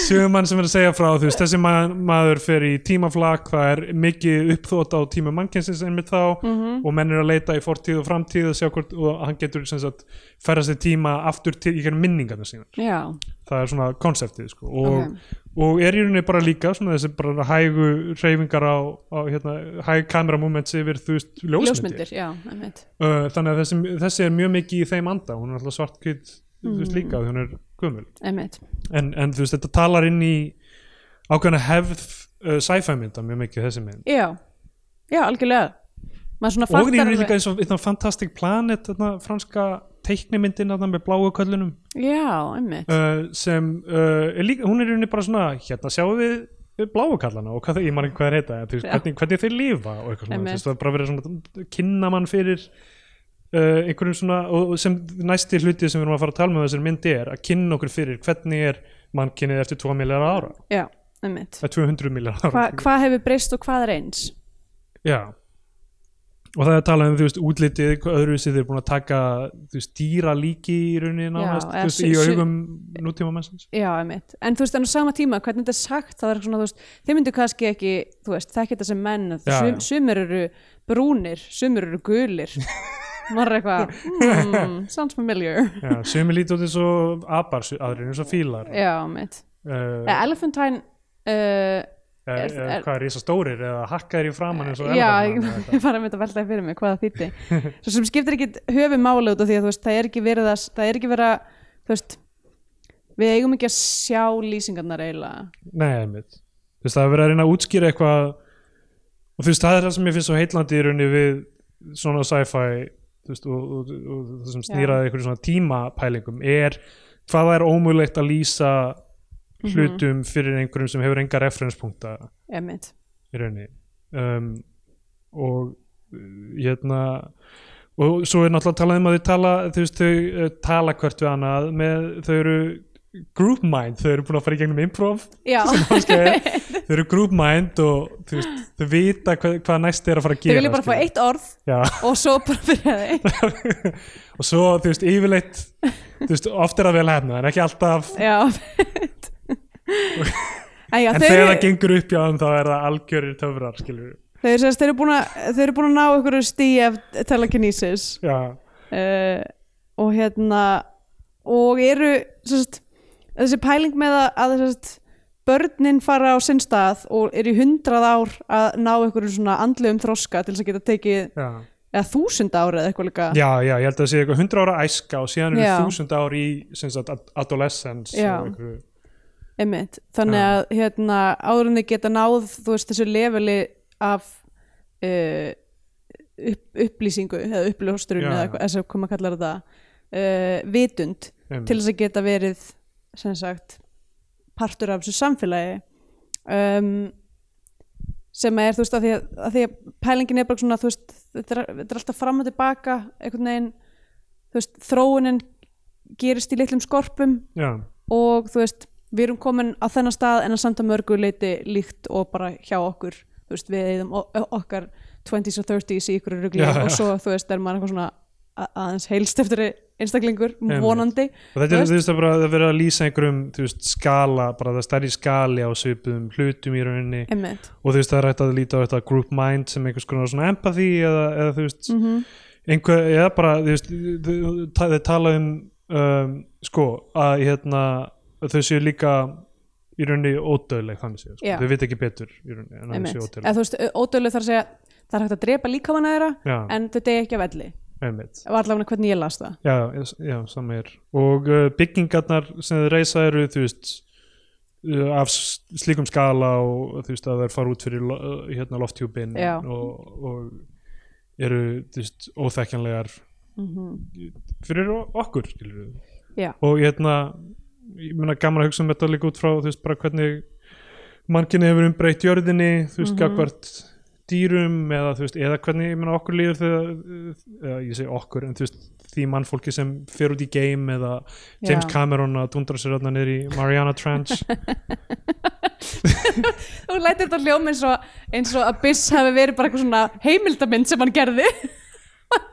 sögumann sem er að segja frá þú veist, þessi ma maður fer í tímaflak það er mikið uppþótt á tíma mannkynsins einmitt þá Mhm. og menn er að leita í fortíð og framtíð og sjá hvort og hann getur sem sagt ferðast í tíma aftur til í minningarna sínar Já, það er svona konseptið sko. og, ok og er í rauninni bara líka svona þessi bara hægu reyfingar á, á hérna, hæg kameramúments yfir þú veist ljósmyndir, Ljósmyndir, já, Uh, þannig að þessi, þessi er mjög mikið í þeim anda. Hún er alltaf svartkvít þú veist Mm. líka hún er Einmitt, en, en þú veist þetta talar inn í ákveðna hefð uh, sci-fi mynda mjög mikið þessi mynd. Já Já, algjörlega. Og fattar er líka eins og Fantastic Planet þarna, franska teiknimyndin þarna, með bláu köllunum Já, einmitt uh, sem uh, er líka, hún er rauninni bara svona hérna sjáum við bláu kallana og hvað, ég man ekki hvað er veist, Já. hvernig, hvernig þeir lifa og eitthvað svona, Einmitt. þú veist, það er bara verið svona kynna mann fyrir uh, einhverjum svona og og sem næsti hluti sem við erum að fara að tala með þessari myndi er að kynna okkur fyrir hvernig er mannkynnið eftir 2 miljardar ára Já, einmitt eða 200 miljardar Hva, ára Hvað hefur breyst og hvað er eins? Já og það er að tala um þú veist útlitið hvað öðruvísi þeir eru búin að taka þú veist dýra líki í rauninni nánast þú veist í augum nútíma mannsins Já, einmitt. En þú veist, en á sama tíma, hvernig þetta er sagt, það er svona, þú veist, þið myndu kannski ekki, þú veist, þekki þetta sem menn, Já, sum, já. sumir eru brúnir, sumir eru gulir. Maður er eitthvað, hmm, sounds familiar. Já, sumi lítið út eins og apar, aðrir eins og fílar Já, einmitt. uh, Uh, Elephantine, uh, er, er- er, hvað er rísa stórir eða hakkaðir í framann eins og já, elefann ég bara að mynda að veltaði fyrir mig hvað það þýtti. Svo sem skiptir ekki höfu máli út af því að, veist, það er ekki verið að, það er ekki verið að, veist, við eigum ekki að sjá lýsingarnar eiginlega. Nei, einmitt Þú veist, það er verið að reyna að útskýra eitthvað og þú veist, það er það sem ég finnst svo heitlandi í rauninni við svona sci-fi og, og, og, það sem snýraði einhverjum svona tímapælingum er hvað það er ómögulegt að lýsa hlutum fyrir einhverjum sem hefur enga referenspunkta í rauninni. Um, og uh, hérna og svo er náttúrulega talað um að þau tala þú veist þau uh, tala hvert við annað með þau eru group mind þau eru búin að fara í gegnum improv. Þau eru group mind og þú veist þau vita hvað, hvað næst er að fara að þau gera vilja bara fá eitt orð Já. og svo bara byrja þau. Og svo þú veist yfirleitt þú veist oft er það vel hefna en ekki alltaf já en þegar það gengur upp hjá þeim þá er það algjörir töfrar eru, sérst, þau eru búin að ná ykkur stí af telekinesis. Uh, og hérna og eru sérst, þessi pæling með að, að sérst, börnin fara á sinn stað og eru í hundrað ár að ná ykkur svona andlegum þroska til þess að geta tekið já. eða þúsund ári eða eitthvað líka. Já, já, ég held að það sé eitthvað 100 ára æska og síðan eru þúsund ár í sem sagt, ad- adolescence Já. og einhverju, Einmitt. þannig að hérna, áður en þið geta náð þú veist þessu leveli af uh, upp, upplýsingu eða uppljóstrun eða þess að koma að kalla þetta uh, vitund einmitt. til þess að geta verið sem sagt partur af þessu samfélagi um, sem er þú veist að því að, að því að pælingin er bara svona veist þetta er, þetta er alltaf fram og tilbaka einhvern veginn veist þróunin gerist í litlum skorpum Já, og þú veist við erum komin á þennan stað en að samt að mörgu leiti líkt og bara hjá okkur. Veist við eðum okkar 20s og 30s í ykkur rugli og svo þú veist er maður eitthvað svona aðeins heilst eftir einstaklingur vonandi og þetta er þú veist. að bara að vera að lýsa einhverjum veist, skala, bara það stærri skali á svipuðum hlutum í rauninni. Einmitt. og þú veist það er hægt að líta á þetta group mind sem einhvers konar svona empathy eða, eða þú veist Mm einhver, eða bara þú veist, þau tala um, um sko að hérna þau séu líka í rauninni ódöðleg þannig séu, sko. Þau veit ekki betur í rauninni en þau Einmitt. séu ódöðleg þú veist ódöðlega þarf að segja það er hægt að drepa líkamanna þeirra Já, en þau degi ekki af elli. Allavega hvernig ég las það. Já, já, saman er. Og uh, byggingarnar sem þið reysa eru þú veist af slíkum skala og þú veist að þær fara út fyrir lo, hérna lofthjúpin Já. og, og eru þú veist óþekkjanlegar mm fyrir o- okkur skilur við Já. og hérna ég meina gaman að hugsa um þetta líka út frá þú veist bara hvernig mannkynni hefur umbreytt jörðinni þú veist mm gagvart dýrum eða þú veist eða hvernig ég meina okkur líður þegar eða ég segi okkur en þú veist því mannfólki sem fer út í game eða James Já. Cameron að dundra sér niður í Mariana Trench. Þú lætir þetta hljóma eins og, eins og að Biss hafi verið bara eitthvað svona heimildamind sem hann gerði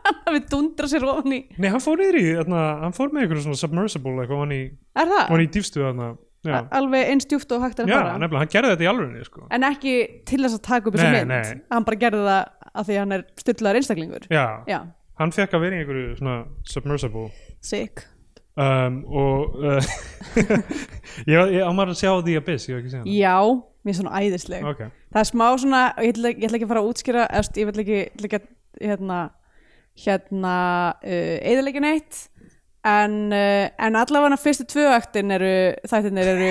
hann hafi dundrað sér ofan í Nei, hann fór niður í, þarna, hann fór með einhverju svona submersible eitthvað hann í, er það? hann í dýfstu þarna Já, alveg eins djúft og hægt er að já fara. nefnilega, hann gerði þetta í alvörinni sko. en ekki til þess að taka upp þessu Nei, mynd. nei. hann bara gerði það af því að hann er styrlaður einstaklingur. Já, já, hann fekk að vera í einhverju svona submersible. Sick. Um, og uh, ég, ég á maður að sjá The Abyss, ég hef ekki séð hann já, mér er svona æðisleg. Ok, það er smá svona, ég ætla, ég ætla ekki að fara að útskýra eftir, ég vil ekki, ég ætla ekki að hérna, hérna uh, eðalegin eitt en, uh, en allavega fyrstu tvö aktin eru, þættirnir eru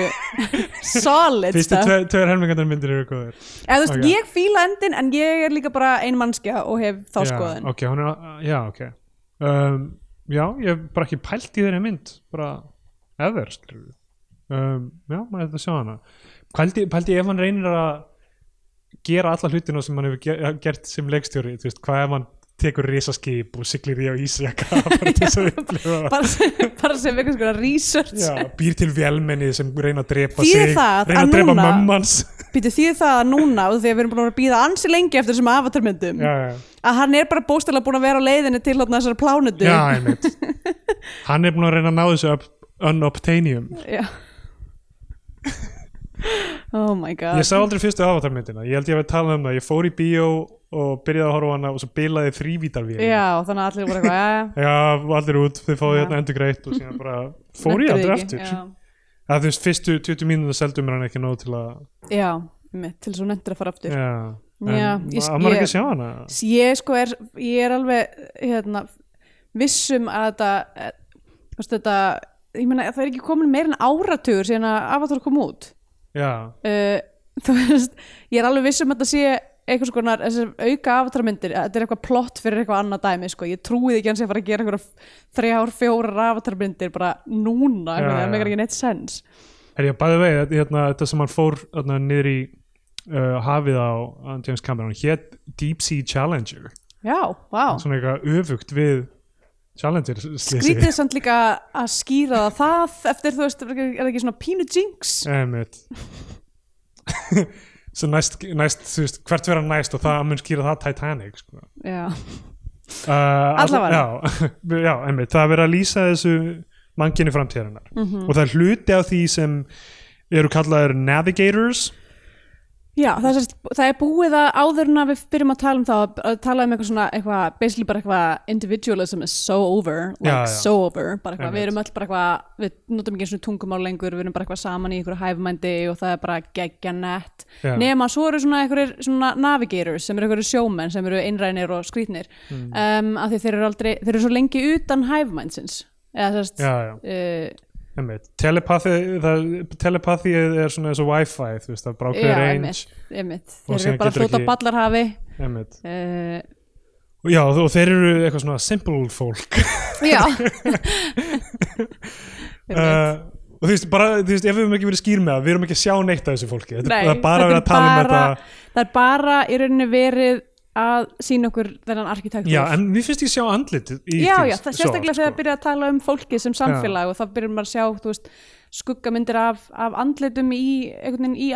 solid fyrstu stuff. tve- tveir helmingandar myndir eru góðir Eða, veist, ok. ég fíla endin en ég er líka bara ein mannskja og hef þá já, skoðun. Ok, hún er, já, ok. Um, Já, ég hef bara ekki pælt í þeirri mynd bara ever, um, Já, maður hefði að sjá hana. Pældi, pældi ef hann reynir að gera alla hlutina sem hann hefur ge- gert sem leikstjóri, þú veist, hvað ef hann tekur risaskip og siglir í á ísjaka bara til þess að upplifa bara, sem- bara sem eitthvað skona research. Já, býr til vélmenni sem reyna að drepa Þýðir sig reyna að drepa býtu því það að núna því að við erum búin að býða ansi lengi eftir þessum avatarmyndum Já, já, að hann er bara bóstalega búin að vera á leiðinni til þessar plánutu. Hann er búin að reyna að ná þessu unobtainium. Oh my god. Ég sá aldrei fyrstu avatarmyndina, ég held ég að við tala um það. Ég fór í bíó og byrjaði að horfa hana og svo bilaði þrývítarvíl Já, þannig að allir voru eitthvað "Jæja, Já, allir út, þið fáið hérna endur greitt og síðan bara fór ég aldrei ekki?" aftur. Já, að þú veist, fyrstu 20 mínútur seldum mér hann ekki nóg til að já mitt, til svo nefndir að fara aftur. Já, en Já, ma- ég- á maður ekki að sjá hana? Ég sko er, ég er alveg hérna, vissum að þetta eh, þetta ég meina það er ekki komin meir en áratugur síðan að Avatar kom út. Já, uh, þú veist, ég er alveg viss um að þetta sé eitthvað skonar, þessar auka avatarmyndir þetta er eitthvað plott fyrir eitthvað annað dæmi sko. ég trúið ekki hans að fara að gera eitthvað þrjár, fjórar avatarmyndir bara núna, eitthvað, það megar ekki neitt sens. Er ég bæði vegi, þetta, hérna, þetta sem hann fór hérna, niður í uh, hafið á James Cameron, hétt Deep Sea Challenger. Já, vá. Svona eitthvað öfugt við Challenger Skrítið samt líka að skýra það eftir, þú veist, er það ekki svona pínu jinx? Einmitt Svo næst, næst þú veist, hvert vera næst og það mun skýra það Titanic sko. Já, uh, Allavega. já, já, einmitt, það er verið að lýsa þessu manginni framtíðarinnar Mhm. og það er hluti af því sem eru kallaðir navigators Já það, er, það er búið að áður en að við byrjum að tala um það að tala um eitthvað svona, eitthvað, basically bara eitthvað individualism is so over like Já, já. so over, bara eitthvað, við erum öll bara eitthvað, við notum ekki eins og tungumál lengur, við erum bara eitthvað saman í einhverju hæfmændi og það er bara geggja nett. Nema svo eru svona einhverjir svona navigators sem eru einhverjir sjómenn sem eru einrænir og skrýtnir. Mm. um, af því þeir eru aldrei, þeir eru svo lengi utan hæfmændsins. Eða sérst telepathy er svona eins og wifi þú veist, það ákveður range. þeir eru bara að flóta ekki- ballarhafi. Uh, já, og þeir eru eitthvað svona simple fólk Já. Uh, og þú veist, bara, þú veist, ef við höfum ekki verið skýr með það, við erum ekki að sjá neitt af þessu fólki. Nei, það er bara verið er að tala um þetta. Það er bara í rauninni verið að sína okkur þennan arkitektur. Já, en mér finnst ég sjá andlit já, já, það svo, sérstaklega þegar sko. byrja að tala um fólki sem samfélag og þá byrjum maður að sjá þú veist, skuggamyndir af, af andlitum í, í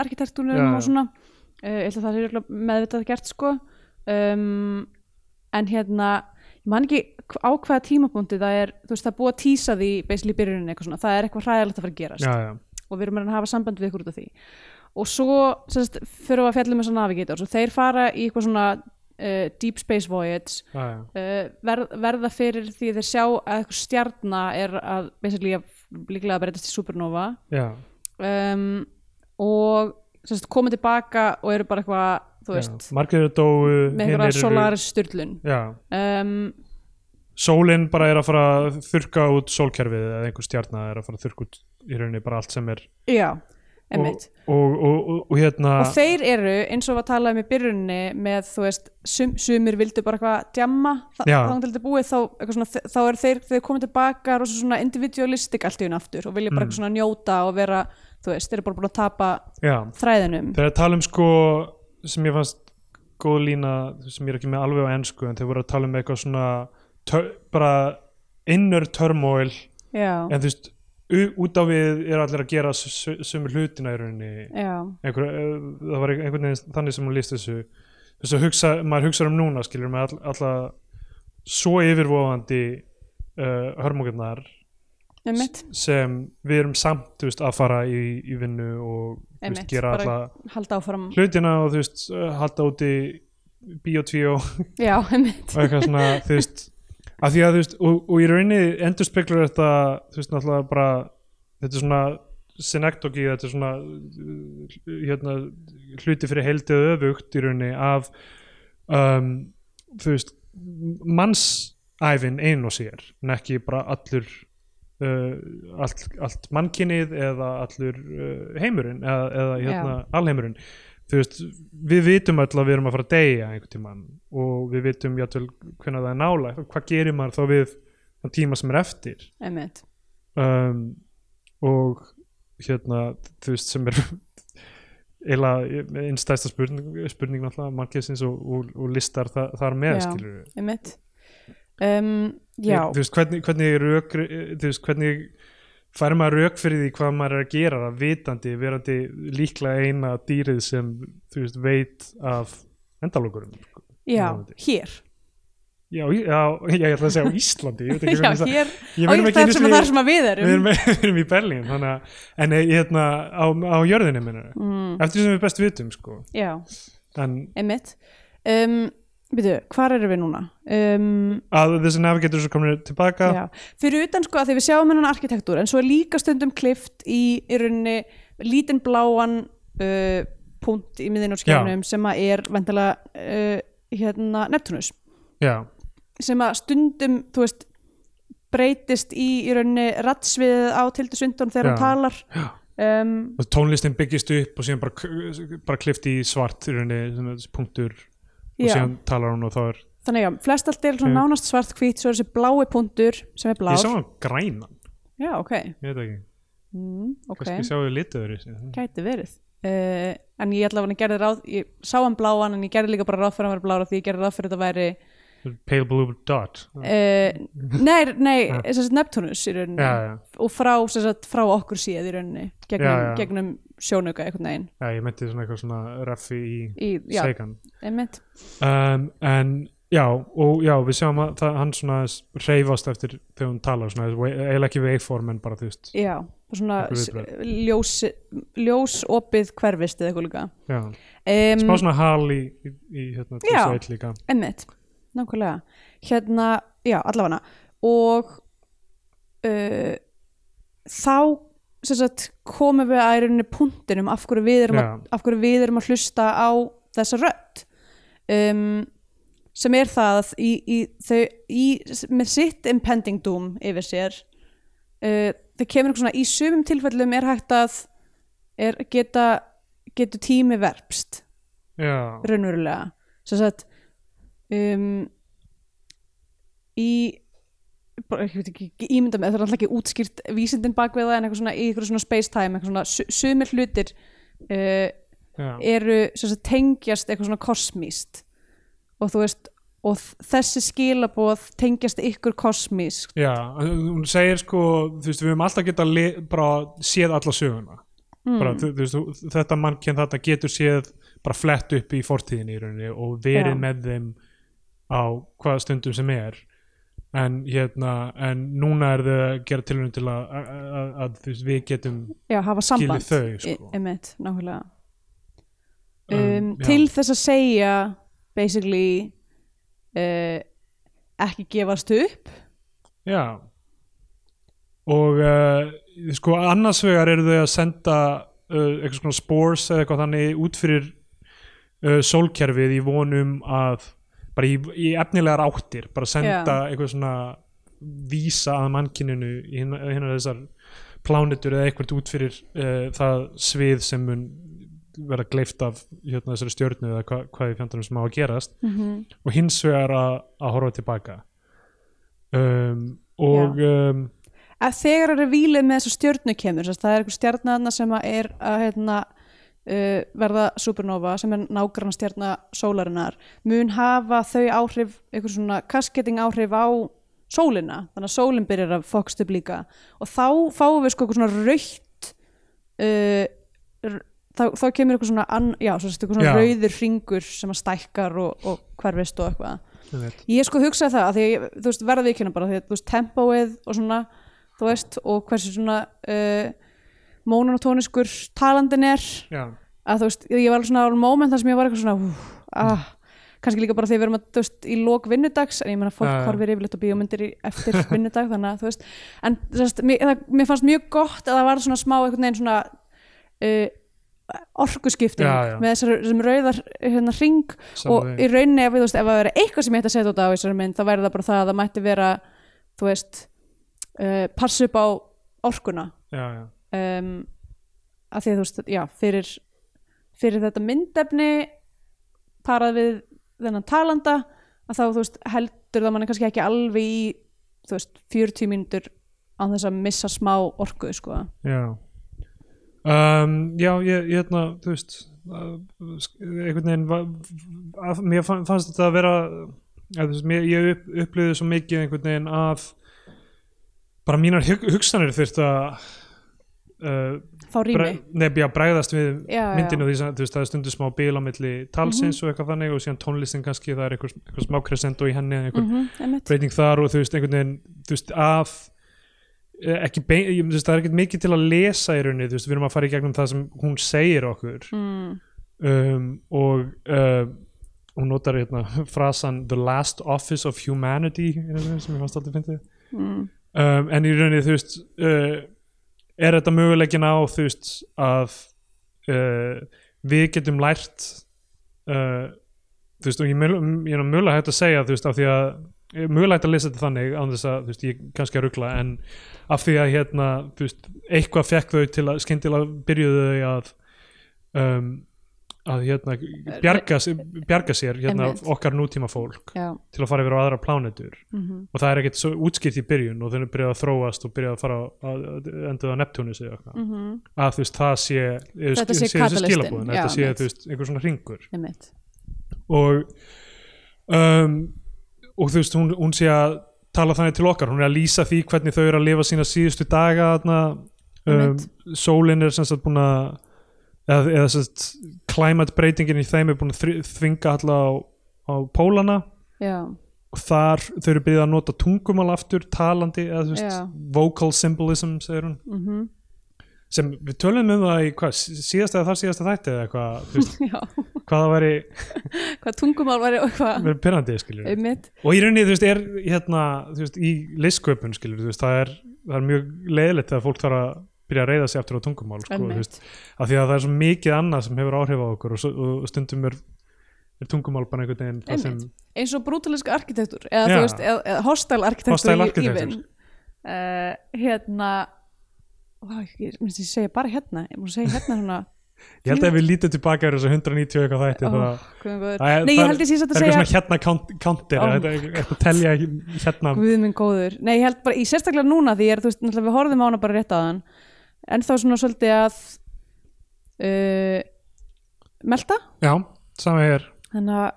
já. og svona. Uh, ég held að það er meðvitað gert sko. Um, en hérna ég man ekki á hvaða tímapunkti það er, þú veist, það er búið að tísa því basically í byrjuninni eitthvað svona, það er eitthvað hræðilegt að fara að gerast. Já, já, og við erum að að hafa samband við ykkur út af því. Og svo sérst, fyrir að fjalla um þessar navigators og þeir fara í eitthvað svona uh, deep space voyage. Já. uh, verð, verða fyrir því þeir sjá að eitthvað stjarna er að líklega að breytast í supernova. Um, og sérst, koma tilbaka og eru bara eitthvað þú veist, já. margir eru dóu með eru- solaris styrlun um, sólin bara er að fara að þurka út sólkerfið eða einhver stjarnar er að fara að þurka út í rauninni bara allt sem er já, og, og, og, og, og hérna og þeir eru eins og var talað um í byrjunni með þú veist, sum, sumir vildu bara eitthvað djamma, búið þá, svona, þá er þeir, þeir komið tilbaka og svona individualistik allt í hún aftur og vilja bara Mm. svona njóta og vera þú veist, þeir eru bara búin að tapa já, þræðinum. Þegar að tala um sko sem ég fannst góð lína sem ég er ekki með alveg á ennsku en þeir voru að tala um eitthvað svona tör, bara inner turmoil. Já, en þú veist út á við er allir að gera sömu hlutina í rauninni. Einhver, það var einhvern veginn þannig sem hún líst þessu. Þess að hugsa, maður hugsa um núna skilur með all, alla svo yfirvofandi uh, hörmungarnar sem við erum samt veist, að fara í, í vinnu og veist, gera áfram, hlutina og veist halda úti bíotvíó og eitthvað svona þú veist að því að þú veist og, og í rauninni endur speklur þetta þú veist náttúrulega bara þetta er svona synektoki þetta er svona uh, hérna, hluti fyrir heldið öfugt í rauninni af um, þú veist mannsæfin ein og sér en ekki bara allur uh, allt, allt mannkinnið eða allur uh, heimurinn eða, eða hérna, alheimurinn þú veist, við vitum öll að við erum að fara að deyja einhvern tímann og við vitum játvel hvernig það er nála hvað gerir maður þá við þann tíma sem er eftir. Um, og hérna þú veist sem er eiginlega einstæðsta spurning, spurning náttúrulega margæsins og, og, og listar þa þar með Já. skilur við um, já, þú veist hvernig, hvernig hvernig færi maður rök fyrir því hvað maður er að gera það vitandi, verandi líklega eina dýrið sem þú veist veit af endalokurum sko. já, Vonandi. hér. Já, já, ég ætla að segja á Íslandi ég já, það hér, ég á ég einu sem, sinni- þar sem að við við erum erum, við erum í Berlín en eh, hérna á, á jörðinni minna, mm, eftir sem við best vitum sko, já, en emmitt um, byrju, hvar erum við núna? Um, að þessi navigator sem komur tilbaka. Já, fyrir utan sko að því við sjáum hennan arkitektúr en svo er líka stundum klift í, í rauninni lítinn bláan uh, punkt í miðin á skjánum sem að er vendilega uh, hérna Neptunus já, sem að stundum, þú veist breytist í, í rauninni rattsviðið á Tildu Svindon þegar Já. hún talar um, og tónlistin byggist upp og síðan bara, bara klift í svart í rauninni, punktur og síðan talar hún og þá er þannig já, flest allt er svona nánast svart hvít svo er þessi blái punktur sem er blár. Ég sá hann grænan, Já, ok, ég veit ekki. Mm, ok, kannski í sig gæti verið. Uh, en ég allavega gerði ráð ég sá hann bláan en ég gerði líka bara ráð fyrir að hann vera blára því ég gerði ráð fyrir að þetta væri pale blue dot. Uh, nei, nei, Neptunus í rauninni. Já, já, og frá, sagt, frá okkur síð í rauninni gegnum, Já, gegnum sjónauka einhvern veginn. Já, ég meinti svona eitthvað svona reffi í í, einmitt. Um, en já, og já, við sjáum að það, hann svona reyfast eftir þegar hún talar svona, eiginlega ekki waveform en bara þú veist, já, svona Einhver s- viðbrögð. ljós ljósopið hverfist eða eitthvað líka. Um, svona hal í, í, í hérna, þessu eitt líka. Emmitt, nákvæmlega. Hérna, já, allavega og uh, þá sagt, komum við að í rauninni punktinum af hverju við erum, að, af hverju við erum að hlusta á þessa rödd. Um, sem er það í, í, þau, í, með sitt impending doom yfir sér uh, það kemur einhver svona í sumum tilfellum er hægt að er, geta, getur tími verpst. Raunverulega. Sem sagt um, í bara, ég veit ekki, ímynda með það er alltaf ekki útskýrt vísindin bakvið það en eitthvað svona í eitthvað svona space time eitthvað svona su- sumir hlutir uh, eru sagt tengjast eitthvað svona kosmíst og þú veist og þessi skilaboð tengjast ykkur kosmísk já hún segir sko, þú veist, við höfum alltaf geta bara séð alla söguna Mm. bara, þú, þú veist, þetta mannkinn þetta getur séð bara flett upp í fortíðinni í rauninni og verið Já. með þeim á hvaða stundum sem er. En hérna en núna er þau að gera tilhörun til að, að, að, veist, við getum já, hafa samband. þau sko. emitt, nákvæmlega. Um, um, til þess að segja basically uh, ekki gefast upp. Já. Og uh, sko annars vegar eru þau að senda uh, eitthvað svona spores eða eitthvað þannig út fyrir sólkerfið í vonum að bara í, í efnilegar áttir bara senda Já. eitthvað svona vísa að mannkininu í hérna þessar plánetur eða eitthvað út fyrir uh, það svið sem mun vera gleift af hérna, þessari stjörnu eða hva, hvað í fjandarnum sem á að gerast mm -hmm. og hins vegar að, að horfa tilbaka um, og um, að þegar er výlið með þessu stjörnu kemur að það er einhver stjarnana sem að er að hérna, uh, verða supernova sem er nágrann stjarna sólarinnar mun hafa þau áhrif einhver svona kasketting áhrif á sólina, þannig að sólin byrjar að fokst upp líka. Og þá fáum við sko eitthvað svona raukt uh, þá, þá kemur eitthvað svona, an, já, eitthvað svona Já. rauður hringur sem að stækkar og, og hverfist og eitthvað. Ég sko hugsaði það að því þú veist, verða vikina bara því að þú veist, tempóið og svona þú veist, og hversu svona uh, mónotóniskur talandin er. Já, að þú veist, ég var svona á moment þar sem ég var eitthvað svona úf, ah, kannski líka bara því við erum að, þú veist, í lok vinnudags en ég meina fólk horfir yfirleitt á bíómyndir eftir vinnudag, þannig að þú veist en veist, mér, það, mér fannst mjög gott að það var svona smá einhvern veginn svona uh, orkuskipting Já, já. með þessar, þessum rauðar hérna hring og í rauninni ef, veist, ef það verið eitthvað sem ég ætti að setja út á þessari mynd þá væri það bara það að það mætti vera þú veist uh, passa upp á orkuna. Já, um, að því að þú veist, já, fyrir fyrir þetta myndefni parað við þennan talanda að þá, þú veist, heldur það manni kannski ekki alveg í, þú veist, 40 mínútur án þess að missa smá orku, sko. já. Um, já, ég, ég hérna, þú veist uh, einhvern veginn að, mér fann- fannst þetta að vera að, veist, mér, ég upp, upplýði svo mikið einhvern veginn að bara mínar hug, hugsanir þurft að uh, Fá rými. Nei, já, bregðast við Já, já. myndinu því að það er stundu smá bil á milli talsins og eitthvað þannig og síðan tónlistin kannski það er eitthvað, eitthvað smá crescendo í henni einhver Mm -hmm, breyting þar og þú veist, einhvern veginn þú veist, að eh, ekki bein, ég, þú veist, það er ekkert mikið til að lesa í rauninni, þú veist, við erum að fara í gegnum það sem hún segir okkur. Mm, um, og uh, hún notar hérna frasan the last office of humanity sem ég fannst alltaf fyndið. Mm, um, en í rauninni þú veist uh, er þetta möguleikin á þú veist að uh, við getum lært uh, þú veist og ég er mögulega hægt að segja þú veist af því að mögulega hægt að lesa þetta þannig án þess að þú veist ég kannski að ruggla en af því að hérna þú veist eitthvað fekk þau til að skyndilega byrjuðu þau að um, að hérna, bjarga, bjarga sér hérna, okkar nútíma fólk já, til að fara yfir á aðra plánetur. Mhm, og það er ekkert útskipt í byrjun og þau eru byrjað að þróast og byrjað að fara að, að endur á Neptunus eða eitthvað. Mhm, að þú veist það sé, Þetta sé katalystinn, skilabúðin, þetta sé einhver svona ringur og um, og þú veist hún, hún sé að tala þannig til okkar, hún er að lýsa því hvernig þau eru að lifa sína síðustu daga um, Einmitt. sólin er sem sagt búin að eða, eða sem sagt climate breytingin í þeim er búin að þvinga alla á, á pólana. Já, og þar þau eru byrjað að nota tungumál aftur talandi, eða Já. vocal symbolism, segir hún. Mhm, sem við tölum um það í hvað, sí- síðasta eða þar síðasta þætti eða eitthvað, hvað það væri hvað tungumál var hvað verið pyrrandi, skiljur og í rauninni þú veist er hérna þú veist í listsköpun skilur þú veist það er, það er mjög leiðilegt þegar fólk þarf að byrja að reyða sig aftur á tungumál sko, veist, af því að það er svo mikið annað sem hefur áhrif á okkur og, svo, og stundum er, er tungumál bara einhvern veginn sem, eins og brútalisk arkitektur eða þú veist, eða, eða hostile arkitektur í- even. uh, hérna Vá, ég ég segja bara hérna ég múið segja hérna svona ég held að ef við lítið tilbaka er þessu 190 eitthvað þætti Ó, það, Nei, ég það það að er eitthvað svona hérna Ó. þetta er eitthvað að telja hérna. Guð minn góður. Nei, ég held bara, í sérstaklega núna því ég er, þú veist, við horfðum á hana bara rétt á þann en þá svona svolítið að uh, melta? Já, sama er þannig að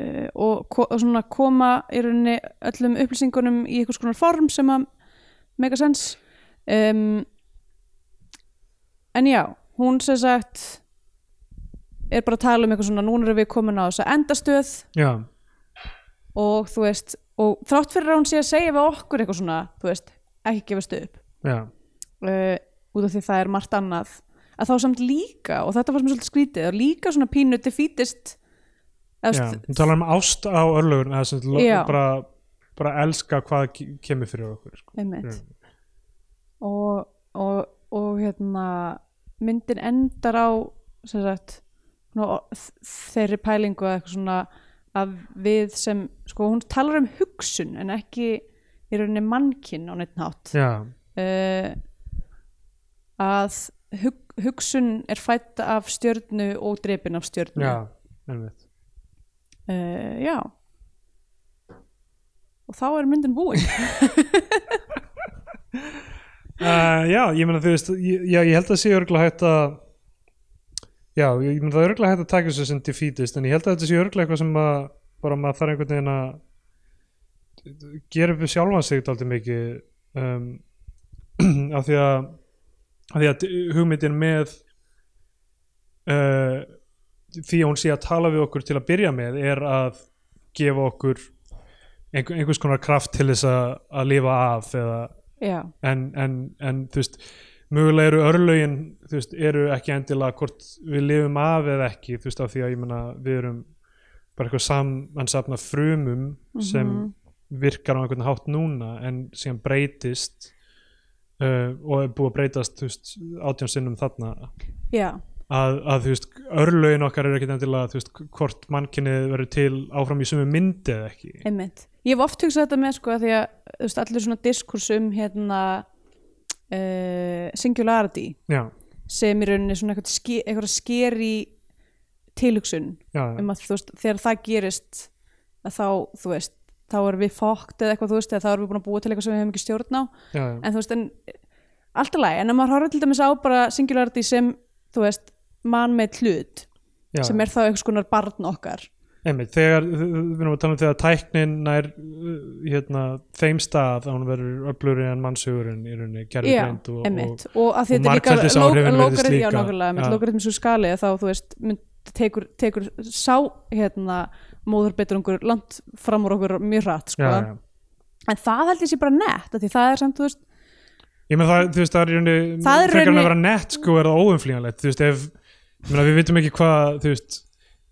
uh, og, og svona koma í rauninni öllum upplýsingunum í einhvers konar form sem að mega sens um, en já hún sem sagt er bara að tala um eitthvað svona núna erum við komin á þessa endastöð. Já, og þú veist og þrátt fyrir að hún sé að segja við okkur eitthvað svona þú veist, ekki gefast upp. Já, uh, út af því það er margt annað að þá samt líka, og þetta var sem svolítið skrítið líka svona pínu defeatist já. hún talar um ást á örlugun eða sem sagt, Já. bara, bara elska hvað ke- kemur fyrir okkur sko. Já. og, og, og hérna myndin endar á sagt svona, þeirri pælingu að eitthvað svona að við sem, sko hún talar um hugsun en ekki í rauninni mannkinn á neitt nátt já, uh, að hug, hugsun er fætt af stjörnu og drepin af stjörnu. Já, einmitt. Uh, já. Og þá er myndin búin. Uh, já, ég meina þú veist ég, já, ég held að sé örgulega hægt að já, ég meina það er örgulega hægt að taka þessu sem defeatist, en ég held að þetta sé örgulega eitthvað sem að bara maður þarf einhvern veginn að gera upp við sjálfan sig dálítið mikið um, af því að því að hugmyndin með uh, því að hún sé að tala við okkur til að byrja með er að gefa okkur einhver, einhvers konar kraft til þess að, að lifa af eða en, en, en þú veist mögulega eru örlögin þú veist, eru ekki endilega hvort við lifum af eða ekki þú veist af því að ég meina við erum bara eitthvað samansapna frumum sem Mhm. virkar á einhvern hátt núna en síðan breytist uh, og er búið að breytast þú veist, átján sinnum þarna. Já, að, að þú veist, örlögin okkar eru ekkert endilega þú veist, hvort mannkynnið verður til áfram í sumu myndi eða ekki. Einmitt. Ég hef oft hugsað þetta með sko að því að þú veist, allir svona diskurs um hérna uh, singularity já, sem í rauninni svona eitthvað, ske, eitthvað skeri tilhugsun um að þú veist, þegar það gerist að þá, þú veist, þá erum við fókt eða eitthvað, þú veist, eða þá erum við búin að búa til eitthvað sem við hefum ekki stjórn á, já, já, en þú veist en alltaf læg, en ef maður horfður til dæmis á bara singularity sem, þú veist mann með hlut, já. sem er þá einhvers konar barn okkar Einmitt, þegar, við erum að tala um þegar tæknin nær hérna, þeim stað að hún verður öfluri en mannshugurinn í rauninni gerði Já, greint og, og, og þetta er líka margfeldisáhrifin virðist lókarið, já líka. nákvæmlega, með Já. lókarið sem skali þá, þú veist, mynd, tekur, tekur sá, hérna, móðurbeturungur langt fram úr okkur mjög hratt, sko, já, já. en það held ég sé bara nett, því það er samt, þú veist, Ég með það, þú veist, það er í rauninni Það er að vera nett sko er það óumflýjanlegt, þú veist, ef ég meina, við vitum ekki hvað, þú veist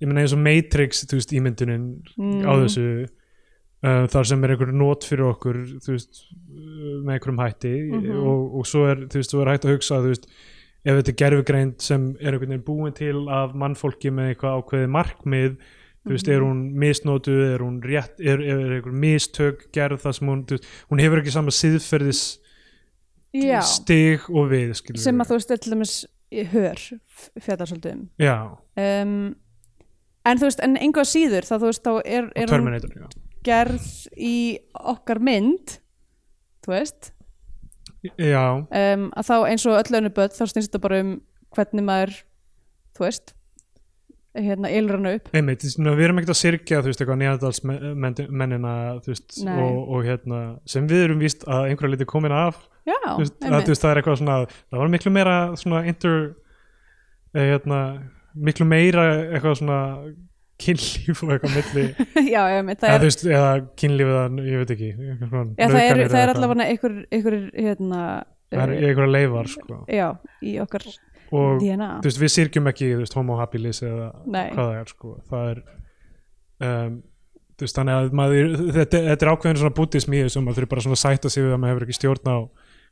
ég meina eins og Matrix, þú veist, ímyndunin Mm. á þessu uh, þar sem er einhver not fyrir okkur þú veist, uh, með einhverjum hætti Mhm. og, og svo er, þú veist, þú er hægt að hugsa þú veist, ef þetta er gerfugreind sem er einhvern veginn búin til af mannfólki með eitthvað ákveðið markmið þú veist, Mhm. er hún misnotuð, er hún rétt er, er, er einhver mistök gerð það sem hún, þú veist, hún hefur ekki sama siðferðis já, stig og við skilur sem að þú veist, til dæmis hör fjallar svolítið um. Um, en þú veist, en engu að síður þá þú veist, þá er, er hún gerð í okkar mynd þú veist um, að þá eins og öll önnu börn þá snýst þetta bara um hvernig maður þú veist hérna ylur hann upp. Einmitt, við erum ekkert að syrkja þú veist, eitthvað neðardals mennina þú veist, Nei. og, og hérna sem við erum víst að einhverja liti komin af. Já, veist, að, veist, það er eitthvað svona það var miklu meira svona inter eh, hérna, miklu meira eitthvað svona kynlíf og eitthvað milli já, einmitt, það eða, er, þú veist, eða kynlíf eða ég veit ekki eitthvað já, það er, það eða er allavega einhver, einhver hérna það er uh, einhverja leifar sko. já, í okkar og DNA þú veist, við syrgjum ekki þú veist, homo habilis eða Nei. hvað það er sko. það er um, þú veist, þannig að maður, þetta, þetta er ákveðin svona bútism í þessum að þau eru bara svona að sætta sig við að maður hefur ekki stjórn á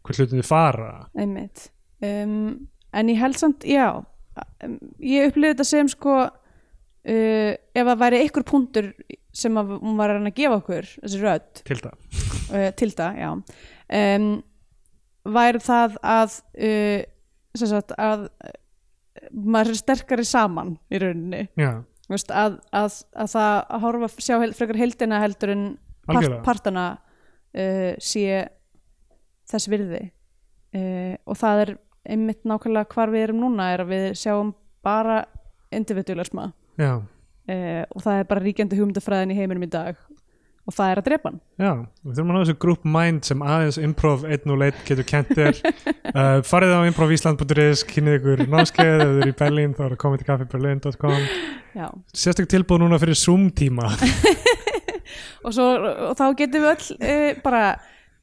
hvern hlutin þið fara einmitt um, en ég held samt, já um, ég upplifði þetta sem sko uh, ef það væri einhver punktur sem að hún var að gefa okkur þessi rödd til það uh, Tilda, um, væri það að uh, sem sagt að maður er sterkari saman í rauninni. Veist, að, að, að það að horfa sjá hel, frekar heildina heldur en part, partana sé þess virði. Og það er einmitt nákvæmlega hvar við erum núna er að við sjáum bara individualisma uh, og það er bara ríkjandi hugmyndafræðin í heiminum í dag. Og það er að drepa hann. Já við þurfum að ná þessu group mind sem aðeins improv 101 getur kent þér. Uh, farið á improvisland.is kynnið ykkur námskeið ef þið eru í Berlín þá er að komið til kaffiberlin.com Já. sérstök tilbúð núna fyrir Zoom tíma. Og, svo, og þá getum við öll uh, bara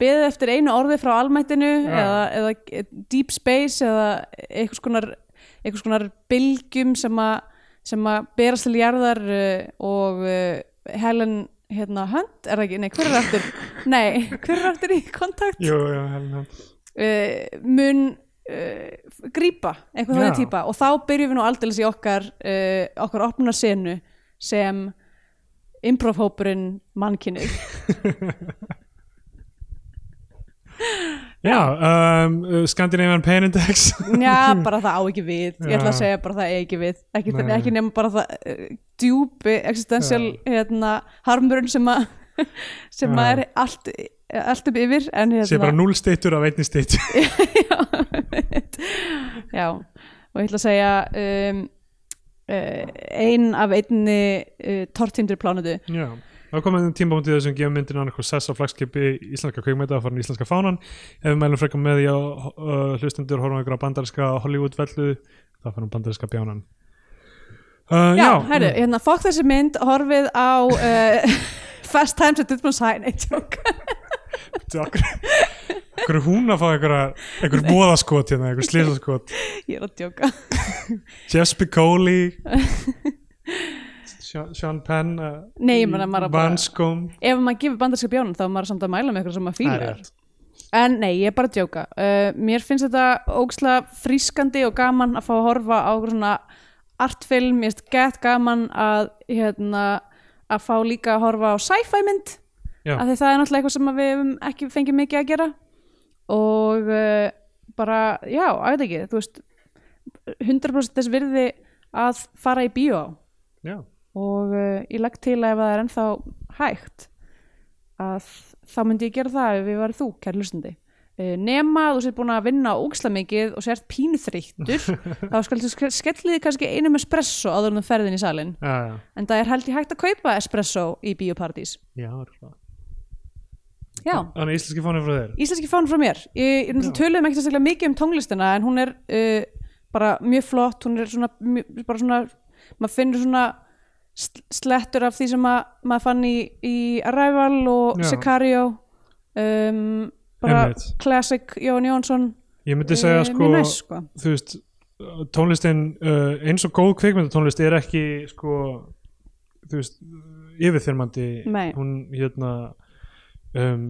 beðið eftir einu orði frá almættinu eða, eða deep space eða einhvers konar, einhvers konar bylgjum sem að sem að berast til jarðar uh, og uh, Helen hérna Hunt, er það ekki, nei, hver er aftur? Nei, hver er aftur í kontakt? Jú, já, helna. uh, mun uh, grípa einhvern þannig típa. Og þá byrjum við nú aldeilis í okkar uh, okkar opna senu sem improv-hópurinn mannkynnið já, um, uh, Scandinavian Pain Index. Já, bara það á ekki við. Ég ætla að Já. segja bara það eigi ekki við. Ekki, ekki nema bara það uh, djúpi existential hérna, harmurinn sem að sem Já. að er allt, allt upp yfir en bara hérna, núl steytur af einni steytu já, og ég ætla að segja um, uh, ein af einni uh, tortímdri plánutu já Það er komið tímabúndið þessum gefum myndin annað sess á flagskipi íslenska kveikmynda að fara íslenska fánan. Ef við mælum frekar með því að uh, hlustendur horfum ykkur á bandarinska Hollywood vellu þá farum bandarinska bjánan. Uh, Já, herru, hérna, fokk þessi mynd horfið á uh, Fast Times at tjók okkur, okkur er hún að fá einhver voðaskot hérna, einhver slísaskot Ég er að tjóka Jeff Spicoli Sean, Penn bara- Vanscombe Ef maður gefur bandarska bjánum þá er maður samt að mæla með eitthvað sem maður rétt. En nei, ég er bara að djóka. Uh, Mér finnst þetta ógsla frískandi og gaman að fá að horfa á svona artfilm, ég finnst gett gaman að hérna að fá líka að horfa á sci-fi mynd af því það er náttúrulega eitthvað sem við hefum ekki fengið mikið að gera. Og uh, bara, já, að veit ekki þú veist 100% þess virði að fara í bíó Já, og uh, ég legg til að ef það er ennþá hægt að þá myndi ég gera það ef við varum þú, kæri hlustandi. Uh, nema að þú sér búin að vinna ógsla mikið og sért pínu þreyttur þá skal þú skellið kannski einum espresso áður þú ferðin í salin já, já, en það er held ég hægt að kaupa espresso í bíópartís já örugglega. já, Þannig íslenski fánir frá þér? Íslenski fán frá mér. Ég, ég töluðum ekki sérstaklega mikið um tónlistina en hún er uh, bara mjög flott hún er svona, mjög, bara svona maður finnur svona slettur af því sem að, maður fann í, í Arrival og Já. Sicario um, bara Einmitt. classic Jón Jónsson Ég myndi segja eh, sko, mjög næs sko þú veist tónlistin uh, eins og góð kvikmyndatónlist er ekki sko þú veist yfirþyrmandi Nei. hún hérna um,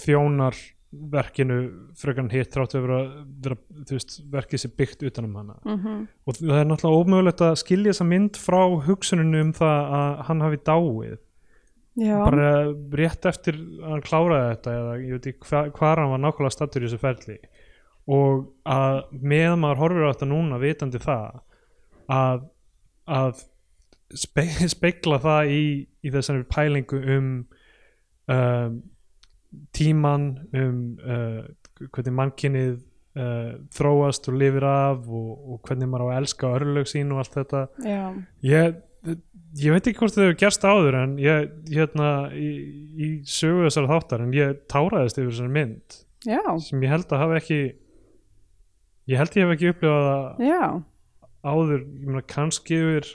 þjónar verkinu frekar en hitt þrátt að vera, vera veist, verkið sér byggt utanum hana. Mm og það er náttúrulega ómögulegt að skilja þessa mynd frá hugsuninu um það að hann hafi dáið. Já, bara rétt eftir að hann kláraði þetta eða ég veit ekki hva, hvar hann var nákvæmlega stattur í þessu ferli. Og að með maður horfir á þetta núna vitandi það að, að spe, spekla það í, í þessari pælingu um um, tíman um uh, hvernig mannkynnið uh, þróast og lifir af og, og hvernig maður á að elska örlög sín og allt þetta. Ég, ég veit ekki hvort þau hefur gerst áður en ég, hérna í, í sögu þessar þáttar en ég táraðist yfir þessari mynd já, sem ég held að hafa ekki ég held ég hef ekki upplifað já. áður, ég meina kannski yfir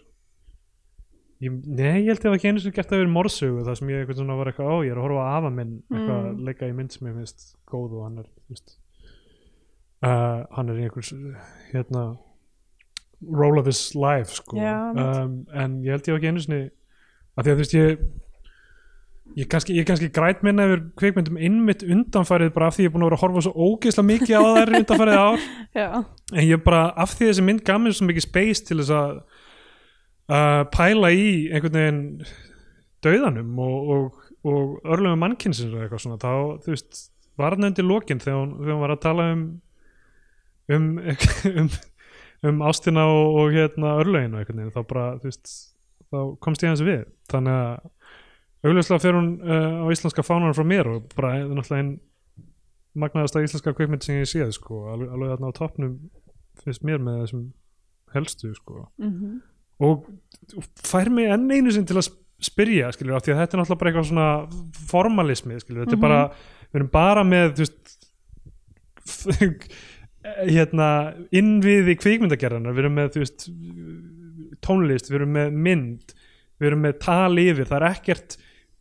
ég, nei, ég held ég hef ekki einu sem gert það yfir morsögu þar sem ég eitthvað svona var eitthvað á, ég er að horfa á afa minn eitthvað Mm. leika í mynd sem ég finnst góð og hann er veist, uh, hann er í einhvers hérna role of his life sko einmitt. um, en ég held ég hef ekki einu sinni að því að þú veist ég ég kannski, ég kannski græt minna yfir kvikmyndum innmitt undanfærið bara af því ég er búin að vera að horfa svo ógeðslega mikið á þær undanfærið ár en ég bara af því þessi mynd gaf mér svo mikið space til þess að uh, pæla í einhvern veginn dauðanum og, og, og örlöfum mannkynsins og eitthvað svona. Þá, þú veist, var hann undir lokin þegar hún, þegar hún var að tala um um, um, um ástina og, og hérna örlögin og einhvern veginn, þá bara, þú veist þá komst ég hans við, þannig að augljóslega fer hún uh, á íslenska fánan frá mér og bara náttúrulega einn magnaðasta íslenska kveikmynd sem ég séð sko, alveg, alveg þarna á toppnum finnst mér með þessum helstu sko. mhm og fær mig enn einu sinn til að sp- spyrja skilur, af því að þetta er náttúrulega bara eitthvað svona formalismi, skilur, þetta Mhm. er bara við erum bara með þú veist, hérna innviði kvikmyndagerðanar við erum með þú veist, tónlist, við erum með mynd við erum með tali yfir, það er ekkert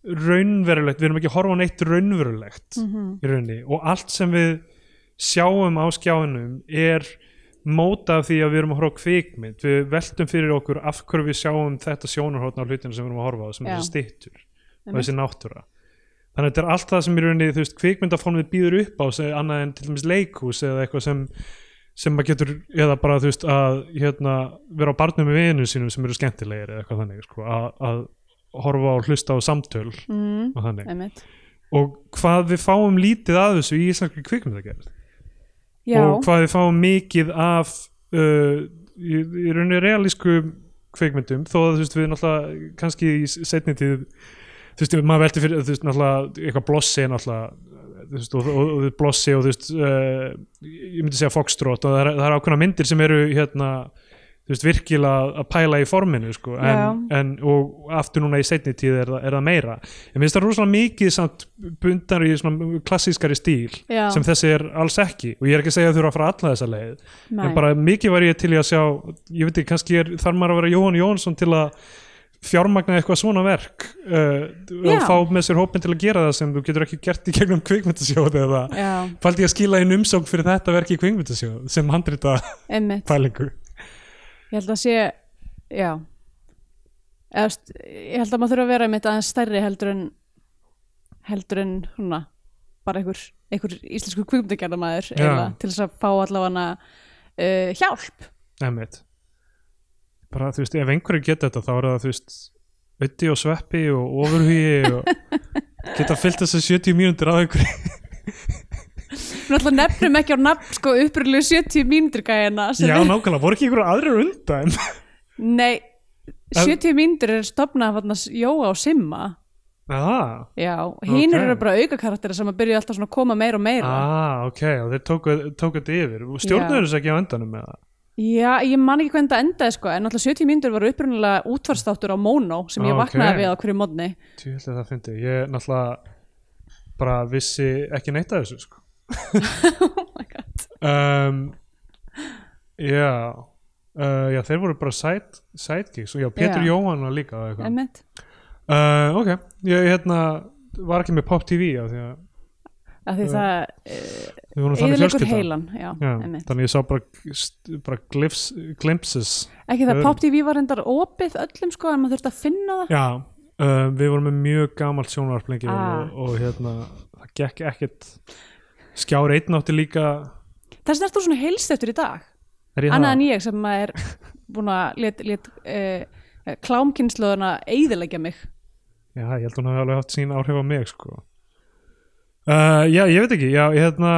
raunverulegt, við erum ekki að horfa á neitt raunverulegt mhm, í rauninni. Og allt sem við sjáum á skjáinum er móta af því að við erum að horfa kvikmynd. Við veltum fyrir okkur af hverju við sjáum þetta sjónarhóttna á hlutinu sem við erum að horfa á sem er þessi stittur og þessi náttúra. Þannig að þetta er allt það sem í rauninni þú veist, kvikmyndaformið býður upp á sem, annað en til dæmis leikhús eða eitthvað sem sem maður getur, eða bara þú veist að hérna, vera á barnum með vinnu sínum sem eru skemmtilegir eða eitthvað þannig sko, að, að horfa og hlusta á samtöl mm, og þannig. Einmitt. Og hvað við fáum lítið að þessu í íslenski kvikmyndagerð já, og hvað við fáum mikið af uh, í, í rauninni realísku kvikmyndum þó að þú veist við náttúrulega kannski í setni tíð þú veist maður velti fyrir þú veist náttúrulega eitthvað blossi náttúrulega þú veist, og, og, og blossi og þú veist uh, ég myndi segja foxtrot og það er, það er ákveðna myndir sem eru hérna þú veist virkilega að pæla í forminu sko, en, en, og aftur núna í setni tíð er, er það meira. En minnst það rosalega mikið samt bundar í svona klassískari stíl já, sem þessi er alls ekki. Og ég er ekki að segja að þurfa að fara alla þessa leið nei, en bara mikið var ég til í að sjá ég veit ekki, kannski er, þarf maður að vera Jóhann Jónsson til að fjármagna eitthvað svona verk uh, og fá með sér hópin til að gera það sem þú getur ekki gert í gegnum kvikmyndasjóð eða faldi ég að skila inn umsókn fyrir þetta verk í kvikmyndasjóð sem handrita pælingu ég held að sé já. Eða, veist, ég held að maður þurfa að vera einmitt aðeins stærri heldur en heldur en húnna bara einhver, einhver íslensku eða til þess að fá allavega uh, hjálp. Einmitt. bara þú veist, ef einhverju geta þetta þá er það þú veist Ötti og Sveppi og Ofurhugi og geta fyllt þess að 70 mínútur að einhverju náttúrulega nefnum ekki á nafn sko uppröðlu 70 mínútur sem Já, nákvæmlega, voru ekki einhverju aðrir undan nei, 70 mínútur er stopnað af Jóa og Simma Ah, já, hínir Ok. eru bara auka karakterir sem að byrja alltaf að koma meira og meira ah, ok, og þeir tóku, þetta yfir Stjórnuðu þessu ekki á endanum með það? Já, ég man ekki hvernig það endaði sko en náttúrulega 70 mínútur var upprunalega útvarstáttur á Mono sem ég Ah, vaknaði ok. við á hverju modni Tjóðlega það fyndi, ég náttúrulega bara vissi ekki neitt af þessu sko. oh my god um, Já uh, Já, þeir voru bara side, sidekicks og já, Pétur Já. Jóhann var líka og eitthvað. Einmitt. uh, Ok, ég hérna var ekki með Pop TV á því að Af því Já. það uh, við vorum þannig eðilegur fjölskylda heilan já, Já, einmitt. þannig ég sá bara, bara glifs, glimpses ekki það Öðrum. Pop TV var endar opið öllum sko en maður þurfti að finna það Já, uh, við vorum með mjög gamalt sjónvarp lengi vel Ah. og, og hérna, það gekk ekkert skjár einn átti líka þess vegna er þú svona heilst eftir í dag. Annað en ég sem er búin að let, let uh, klámkynnslóðuna eigðilegja mig. Já, ég held hún hafi alveg haft sín áhrif á mig sko. uh, já, ég veit ekki, já, ég hérna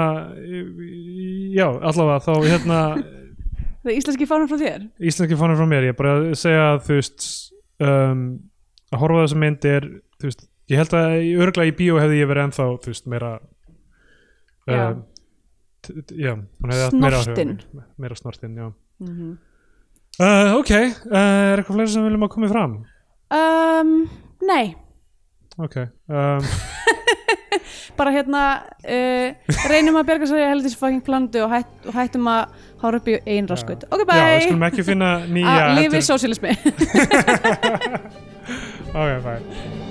já, allavega þá hérna Það er íslenski fánum frá þér? Íslenski fannir frá mér, ég er bara að segja að þú veist um, að horfa á þessa mynd er, þú veist, ég held að örugglega í bíó hefði ég verið ennþá, þú veist, meira Já. t- já, hún hefði haft meira áhrif á Snortinn. mig. meira snortinn, já mm -hmm. uh, ok, uh, er eitthvað fleiri sem viljum að koma fram um, Nei, ok, um, bara hérna uh, reynum að berga sér í heldur fucking plandu og, hætt, og hættum að hára upp í einn raskut Ok, já, við bye! skulum ekki finna nýja Að lifi heldur- sósialismi